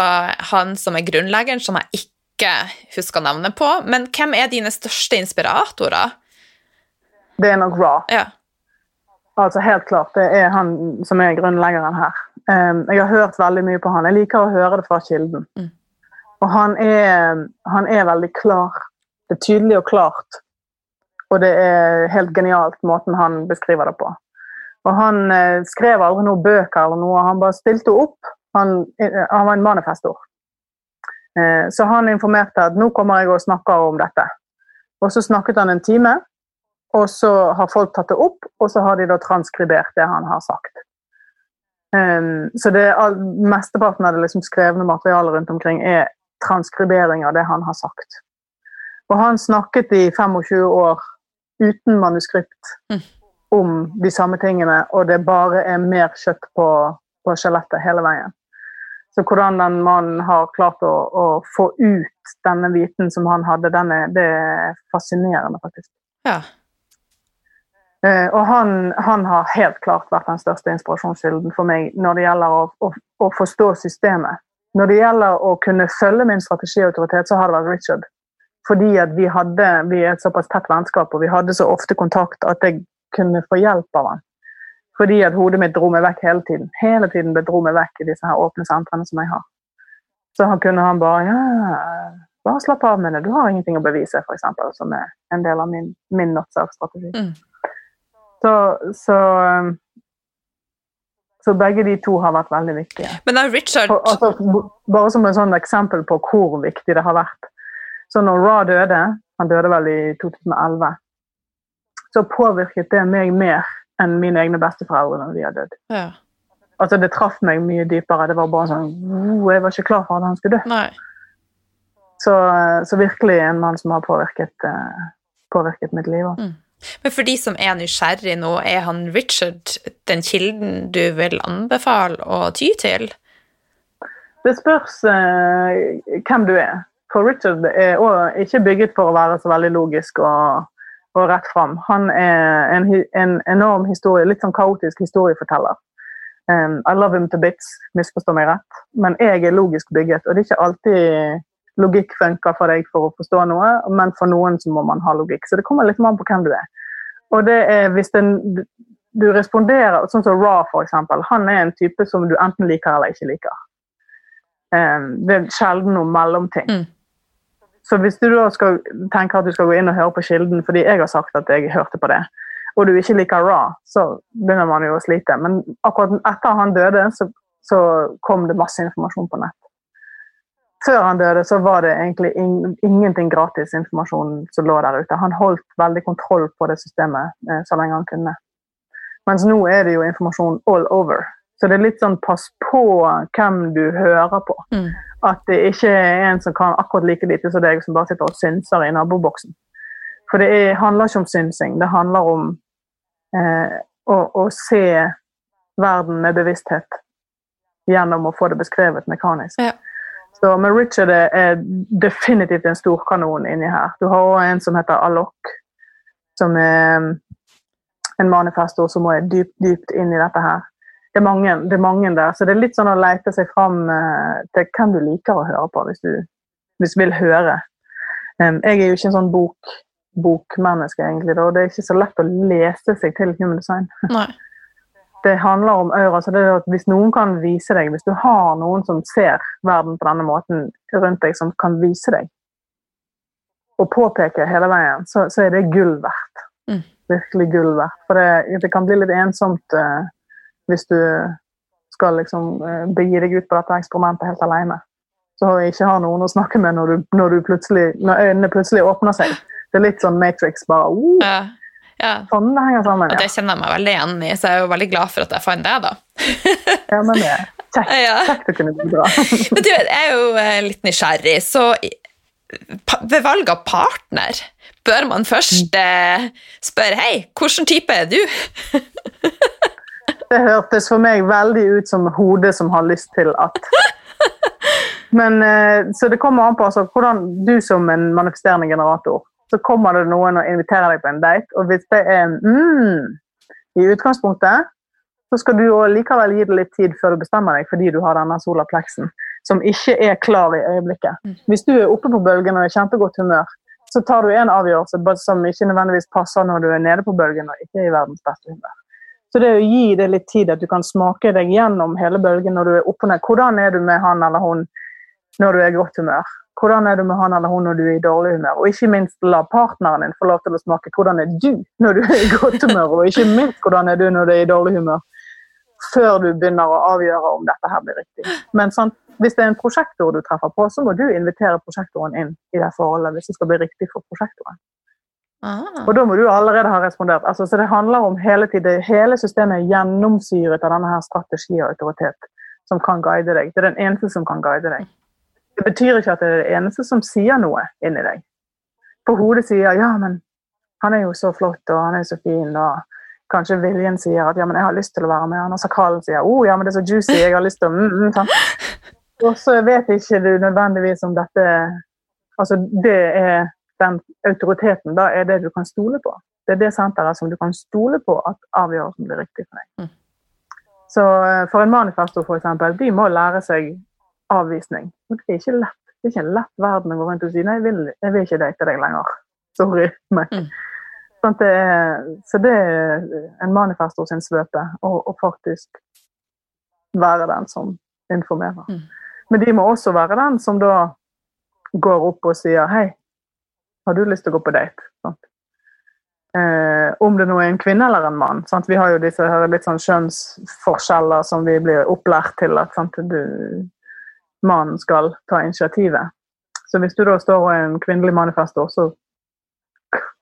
han som er grunnleggeren, som jeg ikke husker navnet på. Men hvem er dine største inspiratorer? Det er nok Raw. Ja. Altså Helt klart. Det er han som er grunnleggeren her. Um, jeg har hørt veldig mye på han. Jeg liker å høre det fra kilden. Mm. Og han er, han er, veldig klar. Det er tydelig og klart. Og det er helt genialt måten han beskriver det på. Og han eh, skrev aldri noen bøker eller noe, han bare stilte opp. Han, eh, han var en manifestor. Eh, så han informerte at nå kommer jeg og snakker om dette. Og så snakket han en time, og så har folk tatt det opp, og så har de da transkribert det han har sagt. Um, så det all, mesteparten av det liksom skrevne materialet rundt omkring er transkribering av det han har sagt. Og han snakket i 25 år uten manuskript mm. om de samme tingene, og det bare er mer kjøtt på, på skjelettet hele veien. Så hvordan den mannen har klart å, å, få ut denne viten som han hadde, den er, det er fascinerende, faktisk. Ja. Uh, og han, han, har helt klart vært den største inspirasjonskilden for meg når det gjelder å, å, å, forstå systemet. Når det gjelder å kunne følge min strategiautoritet, så har det vært Richard. Fordi at vi hadde vi er et såpass tett vennskap, og vi hadde så ofte kontakt at jeg kunne få hjelp av han. Fordi at hodet mitt dro meg vekk hele tiden. Hele tiden dro meg vekk i disse her åpne sentrene som jeg har. Så han kunne han bare ja, bare slapp av med det, du har ingenting å bevise, f.eks., som er en del av min, min not self-strategi. Mm. Så, så, um, så, begge de to har vært veldig viktige. Men da Richard... For, altså, bare som et sånn eksempel på hvor viktig det har vært. Så når Ra døde, han døde vel i 2011, så påvirket det meg mer enn mine egne besteforeldre når de har dødd. Ja. Altså, det traff meg mye dypere. Det var bare sånn Jeg var ikke klar for at han skulle dø. Så, så, virkelig en mann som har påvirket, uh, påvirket mitt liv. Mm. Men for de som er nysgjerrig nå, er han Richard den kilden du vil anbefale å ty til? Det spørs uh, hvem du er. For Richard er også ikke bygget for å være så veldig logisk og, og rett fram. Han er en, en, enorm historie, litt sånn kaotisk historieforteller. Um, I love him to bits, misforstå meg rett, men jeg er logisk bygget. Og det er ikke alltid logikk funker for deg for å forstå noe, men for noen så må man ha logikk. Så det kommer litt an på hvem du er. Og det er hvis den, du responderer Sånn som Ra, for eksempel. Han er en type som du enten liker eller ikke liker. Um, det er sjelden noe mellomting. Mm. Så hvis du da skal tenke at du skal gå inn og høre på Kilden fordi jeg har sagt at jeg hørte på det, og du ikke liker Ra, så begynner man jo å slite. Men akkurat etter han døde, så, så kom det masse informasjon på nett. Før han døde, så var det egentlig in ingenting gratis informasjon som lå der ute. Han holdt veldig kontroll på det systemet eh, så lenge han kunne. Mens nå er det jo informasjon all over. Så det er litt sånn pass på hvem du hører på. Mm. At det ikke er en som kan akkurat like lite som deg, som bare sitter og synser i naboboksen. For det er, handler ikke om synsing. Det handler om eh, å, å, se verden med bevissthet gjennom å få det beskrevet mekanisk. Ja. Så, men Richard er definitivt en storkanon inni her. Du har òg en som heter Alok, som er mm, en manifestor som er dypt, dypt inn i dette her. Det er, mange, det er mange der, så det er litt sånn å lete seg fram eh, til hvem du liker å høre på, hvis du, hvis du vil høre. Um, jeg er jo ikke en sånn bok bokmenneske, egentlig. Da. Det er ikke så lett å lese seg til human design. Nei. Det handler om aura. så det er at Hvis noen kan vise deg, hvis du har noen som ser verden på denne måten rundt deg, som kan vise deg, og påpeke hele veien, så, så er det gull verdt. Mm. Virkelig gull verdt. For det, det, kan bli litt ensomt uh, hvis du skal liksom uh, begi deg ut på dette eksperimentet helt alene. Så ikke har noen å snakke med når, du, når, du når øynene plutselig åpner seg. Det er litt sånn Matrix, bare uh, ja. Sånn det henger sammen. Ja. Og det kjenner jeg meg veldig igjen i, så jeg er jo veldig glad for at jeg fant det, da. ja, men det kjekt, <laughs> ja. kjekt å kunne bidra. <laughs> men du, jeg er jo eh, litt nysgjerrig, så ved valg av partner bør man først eh, spørre hei, hvilken type er du? <laughs> det hørtes for meg veldig ut som hodet som har lyst til at Men, eh, Så det kommer an på altså, hvordan du som en manifesterende generator så kommer det noen og inviterer deg på en date, og hvis det er mm, i utgangspunktet, så skal du likevel gi det litt tid før du bestemmer deg, fordi du har denne solapleksen som ikke er klar i øyeblikket. Mm. Hvis du er oppe på bølgen og er i kjempegodt humør, så tar du en avgjørelse som ikke nødvendigvis passer når du er nede på bølgen og ikke er i verdens beste humør. Så det å gi det litt tid, at du kan smake deg gjennom hele bølgen når du er oppe og ned. Hvordan er du med han eller hun når du er i godt humør? Hvordan er du med han eller hun når du er i dårlig humør? Og ikke minst la partneren din få lov til å smake hvordan er du når du er i godt humør, og ikke minst hvordan er du når du er i dårlig humør, før du begynner å avgjøre om dette her blir riktig. Men sant, hvis det er en prosjektor du treffer på, så må du invitere prosjektoren inn i det forholdet hvis det skal bli riktig for prosjektoren. Aha. Og da må du allerede ha respondert. Altså, så det handler om hele tiden, hele systemet er gjennomsyret av denne her strategi og autoritet som kan guide deg. Det er den eneste som kan guide deg. Det betyr ikke at det er det eneste som sier noe inni deg. For hodet sier ja, men han er jo så flott, og han er jo så fin, og kanskje viljen sier at ja, men jeg har lyst til å være med han, og sakralen sier oh, ja, men det er så juicy, jeg har lyst til å mm, mm. <laughs> Og så vet ikke du nødvendigvis om dette Altså, det er den autoriteten da er det du kan stole på. Det er det senteret som du kan stole på at avgjørelsen blir riktig for deg. Mm. Så eh, for en manifestor, eksempel, de må lære seg avvisning. Og det er ikke lett. Det er ikke en lett verden å gå rundt og si nei, jeg vil, jeg vil ikke date deg lenger. <laughs> Sorry. Mm. sånn det så det er en manifestor sin svøpe å faktisk være den som informerer. Mm. Men de må også være den som da går opp og sier hei, har du lyst til å gå på date? Sånn. Eh, om det nå er en kvinne eller en mann. Sant? Vi har jo disse litt sånn kjønnsforskjeller som vi blir opplært til at sant? Du, mannen skal ta initiativet. Så hvis du da står og er en kvinnelig manifestor, så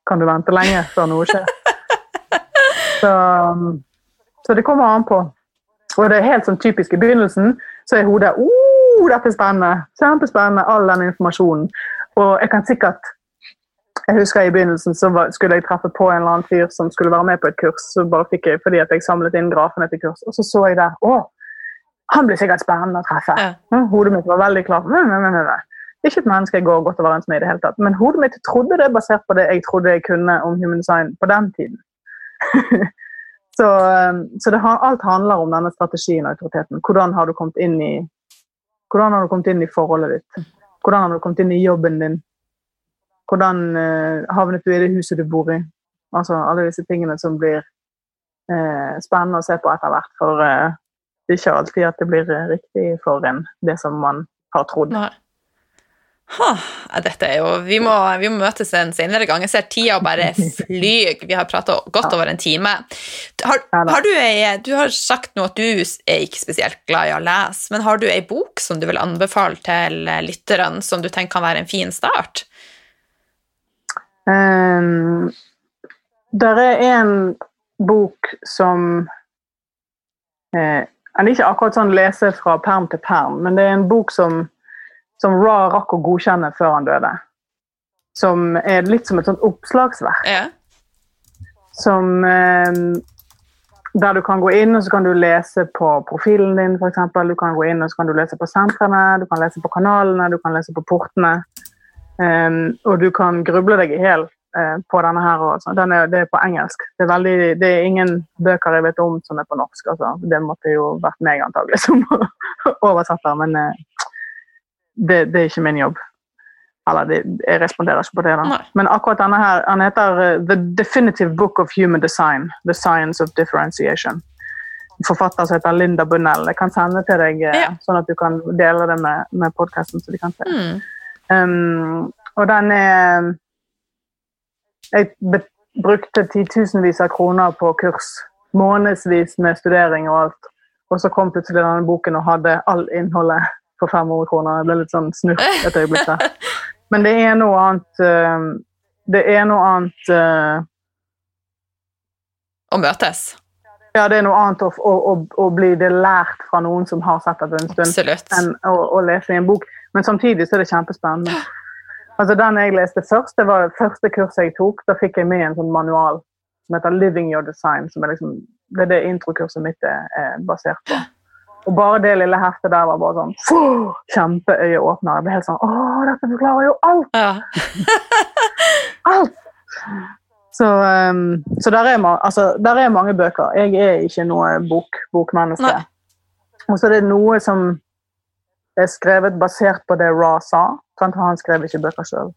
kan du vente lenge før noe skjer. <laughs> Så, så det kommer an på. Og det er helt sånn typisk i begynnelsen, så er hodet oh, dette er spennende! Kjempespennende, all den informasjonen. Og jeg kan sikkert jeg husker I begynnelsen så skulle jeg treffe på en eller annen fyr som skulle være med på et kurs. så bare fikk jeg, fordi at jeg samlet inn grafene til kurs, Og så så jeg der Å, han blir sikkert spennende å treffe. Ja. Hodet mitt var veldig klart. Ikke et menneske jeg går godt overens med i det hele tatt. Men hodet mitt trodde det basert på det jeg trodde jeg kunne om human design på den tiden. <laughs> så, um, så det, alt handler om denne strategien og autoriteten. Hvordan har du kommet inn i hvordan har du kommet inn i forholdet ditt? Hvordan har du kommet inn i jobben din? Hvordan eh, havnet du i det huset du bor i? Altså alle disse tingene som blir eh, spennende å se på etter hvert. For eh, det er ikke alltid at det blir eh, riktig for en, det som man har trodd. Nei. Ha, dette er jo, vi må, vi må, møtes en senere gang. Jeg ser tida bare flyr. Vi har prata godt over en time. Har, har du, ei, du, har sagt nå at du er ikke spesielt glad i å lese, men har du ei bok som du vil anbefale til lytterne, som du tenker kan være en fin start? Um, der er en bok som eh, Den er ikke akkurat sånn lese fra perm til perm, men det er en bok som som Ra rakk å godkjenne før han døde. Som er litt som et sånt oppslagsverk. Ja. Som eh, Der du kan gå inn og så kan du lese på profilen din, f.eks. Du kan gå inn og så kan du lese på sentrene, du kan lese på kanalene, du kan lese på portene. Um, og du kan gruble deg i hjel på denne her. Også. Den er, det er på engelsk. Det er, veldig, det er, ingen bøker jeg vet om som er på norsk. Altså. Det måtte jo vært meg antagelig <laughs> som oversetter, men uh, det, det, er ikke min jobb. Eller det, jeg responderer ikke på det. da. Men akkurat denne her, han heter uh, The Definitive Book of Human Design. The Science of Differentiation. Forfatter som heter Linda Bunnell. Jeg kan sende til deg, ja. sånn at du kan dele det med, med podkasten. så de kan se. Mm. Um, og den er Jeg brukte titusenvis av kroner på kurs. Månedsvis med studering og alt. Og så kom plutselig denne boken og hadde all innholdet for 500 kroner. Jeg ble litt sånn snurt et øyeblikk der. <laughs> Men det er noe annet uh, Det er noe annet uh, Å møtes? Ja, det er noe annet å, å, å, å, bli det lært fra noen som har sett det en stund, Absolutt. enn å, lese i en bok. Men samtidig så er det kjempespennende. <gasps> Altså, Den jeg leste først, det var det første kurset jeg tok. Da fikk jeg med en sånn manual som heter 'Living Your Design'. som er liksom, Det er det introkurset mitt er, er basert på. Og bare det lille heftet der var bare sånn kjempeøyeåpner. Jeg ble helt sånn Å, dette forklarer jo alt! Ja. <laughs> alt! Så, um, så der, er altså, der, er mange bøker. Jeg er ikke noe bok, bokmenneske. Og så er det noe som er skrevet basert på det Ra sa. Han skrev ikke bøker sjøl.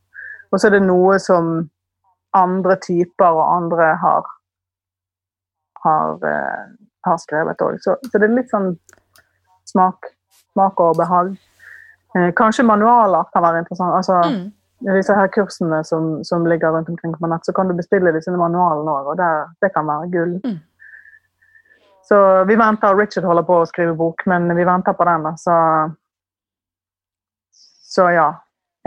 Og så er det noe som andre typer og andre har har, uh, har skrevet òg. Så, så, det er litt sånn smak, smak og behag. Eh, kanskje manualer kan være interessant. Altså, mm. Disse her kursene som, som, ligger rundt omkring på nett, så kan du bestille disse manualene òg, og der, det kan være gull. Mm. Så vi venter. Richard holder på å skrive bok, men vi venter på den. Så, så ja.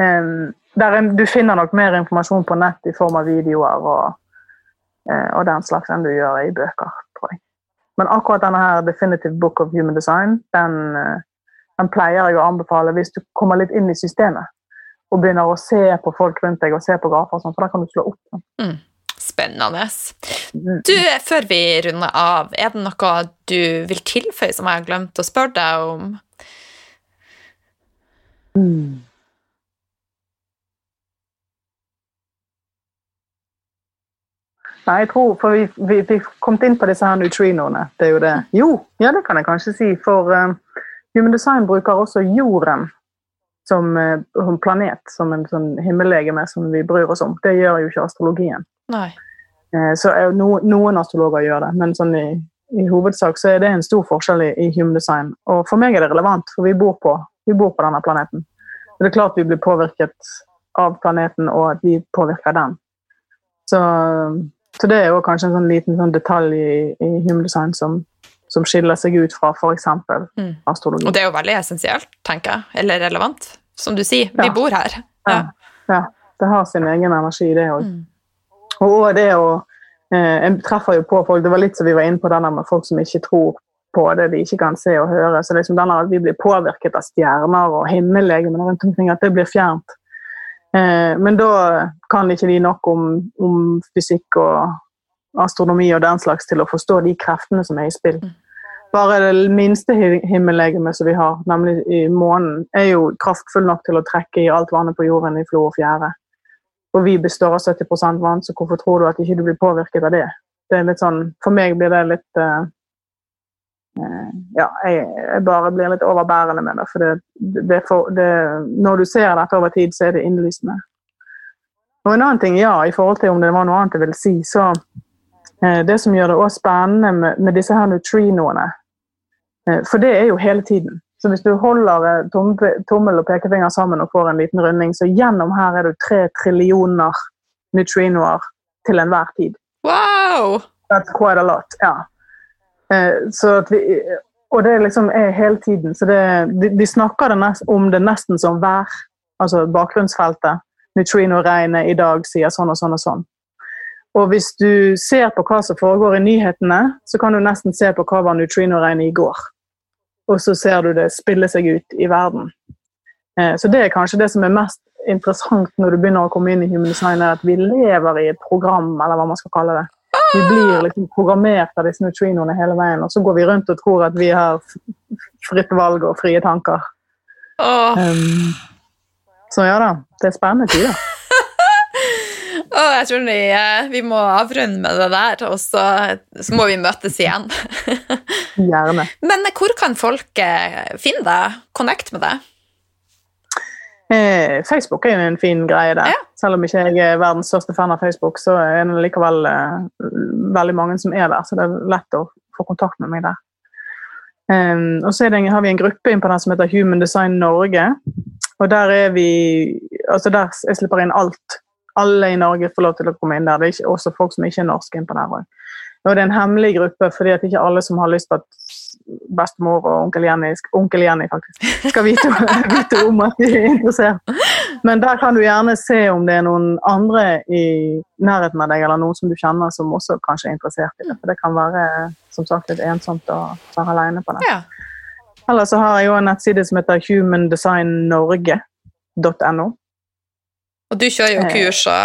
Um, der, du finner nok mer informasjon på nett i form av videoer og, uh, og den slags enn du gjør i bøker, tror jeg. Men akkurat denne her Definitive Book of Human Design den, eh, den, pleier jeg å anbefale hvis du kommer litt inn i systemet og begynner å se på folk rundt deg og se på grafer, og sånt, for da kan du slå opp. Mm. Spennende. Mm. Du, Før vi runder av, er det noe du vil tilføye som jeg har glemt å spørre deg om? Mm. Nei, jeg tror, for vi, vi, vi kom inn på disse her neutrinoene. Det er jo det. Jo, ja, det kan jeg kanskje si. For um, Human Design bruker også jorden som, uh, som planet, som en sånn himmellegeme som vi bryr oss om. Det gjør jo ikke astrologien. Nei. Uh, så no, noen astrologer gjør det, men sånn i, i, hovedsak så er det en stor forskjell i, i Human Design. Og for meg er det relevant, for vi bor på, vi bor på denne planeten. Så det er klart vi blir påvirket av planeten, og at vi påvirker den. Så så det er jo kanskje en sånn liten sånn detalj i, i humdesign som, som, skiller seg ut fra f.eks. Mm. astrologi. Og det er jo veldig essensielt, tenker jeg. Eller relevant. Som du sier, vi bor her. Ja. ja. Det har sin egen energi, det òg. Mm. Og det å eh, Jeg treffer jo på folk Det var litt som vi var inne på denne med folk som ikke tror på det de ikke kan se og høre. Så liksom denne at vi blir påvirket av stjerner og himmellegemer rundt omkring, at det blir fjernt. Eh, men da kan ikke de nok om, om, fysikk og astronomi og den slags til å forstå de kreftene som er i spill. Mm. Bare det minste himmellegemet som vi har, nemlig i månen, er jo kraftfull nok til å trekke i alt vannet på jorden i flo og fjære. Og vi består av 70 vann, så hvorfor tror du at ikke du blir påvirket av det? det er litt sånn, for meg blir det litt Eh, ja, jeg, jeg, bare blir litt overbærende med det. For, det, det, for det, når du ser dette over tid, så er det innlysende. Og en annen ting, ja, i forhold til om det var noe annet jeg ville si, så eh, Det som gjør det også spennende med, med disse her neutrinoene, eh, for det er jo hele tiden. Så hvis du holder eh, tom, tommel og pekefinger sammen og får en liten runding, så gjennom her er det tre trillioner neutrinoer til enhver tid. Wow! That's quite a lot. ja. Eh, vi, og det liksom er hele tiden. Så det, de, de, snakker det nest, om det nesten som vær. Altså bakgrunnsfeltet. Neutrino-regnet i dag sier sånn og sånn og sånn. Og hvis du ser på hva som foregår i nyhetene, så kan du nesten se på hva var neutrino-regnet i går. Og så ser du det spille seg ut i verden. Eh, så det er kanskje det som er mest interessant når du begynner å komme inn i human design, er at vi lever i et program, eller hva man skal kalle det. Vi blir liksom programmert av disse neutrinoene hele veien, og så går vi rundt og tror at vi har fritt valg og frie tanker. Oh. Um, så ja da, det er spennende tider. <laughs> oh, jeg tror vi, eh, vi, må avrunde med det der, og så, så må vi møtes igjen. <laughs> Gjerne. Men hvor kan folk eh, finne deg, connect med deg? Eh, Facebook er jo en fin greie der. Ja. Selv om ikke jeg er verdens største fan av Facebook, så er det likevel eh, veldig mange som er der, så det er lett å få kontakt med meg der. Um, og så det, har vi en gruppe inn på den som heter Human Design Norge. Og der er vi altså der Jeg slipper inn alt. Alle i Norge får lov til å komme inn der. Det er ikke, også folk som ikke er norske inn på der òg. Og det er en hemmelig gruppe fordi at ikke alle som har lyst på at bestemor og onkel Jenny, onkel Jenny faktisk, skal vite, <laughs> vite, om at de er interessert. Men der kan du gjerne se om det er noen andre i nærheten av deg, eller noen som du kjenner som også kanskje er interessert i det. For det kan være som sagt litt ensomt å være alene på det. Ja. Eller så har jeg jo en nettside som heter humandesignnorge.no. Og du kjører jo kurs og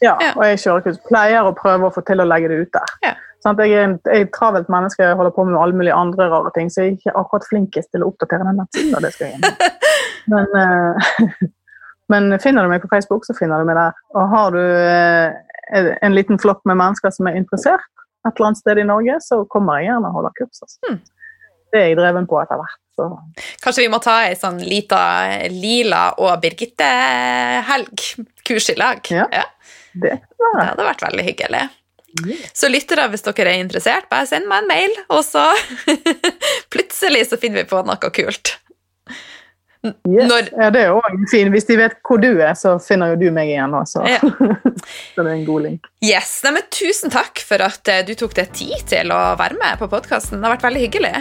ja, og jeg kjører kurs. Pleier å prøve å få til å legge det ut der. Ja. Sånn, jeg er et travelt menneske, jeg holder på med alle mulige andre rare ting, så jeg er ikke akkurat flinkest til å oppdatere den nettsiden. det skal jeg <laughs> men, uh, <laughs> men, finner du meg på Facebook, så finner du meg der. Og har du uh, en liten flokk med mennesker som er interessert et eller annet sted i Norge, så kommer jeg gjerne og holder kurs. Altså. Hmm. Det er jeg dreven på etter hvert. Så. Kanskje vi må ta ei sånn lita Lila og Birgitte-helg, kurs i lag? Ja, ja. Det, det hadde vært veldig hyggelig. Så lyttere, hvis dere er interessert, bare send meg en mail, og så <laughs> plutselig så finner vi på noe kult. Yes. Når... Ja, det er òg fint. Hvis de vet hvor du er, så finner jo du meg igjen også. Ja. <laughs> så det er en god link. Yes. Nei, men tusen takk for at eh, du tok deg tid til å være med på podkasten. Det har vært veldig hyggelig.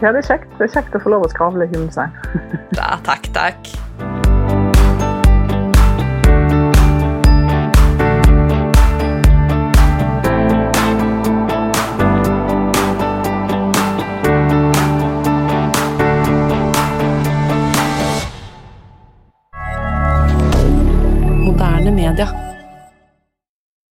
Ja, det er kjekt. Det er kjekt å få lov å skravle i hunden ja, takk, takk. moderne media.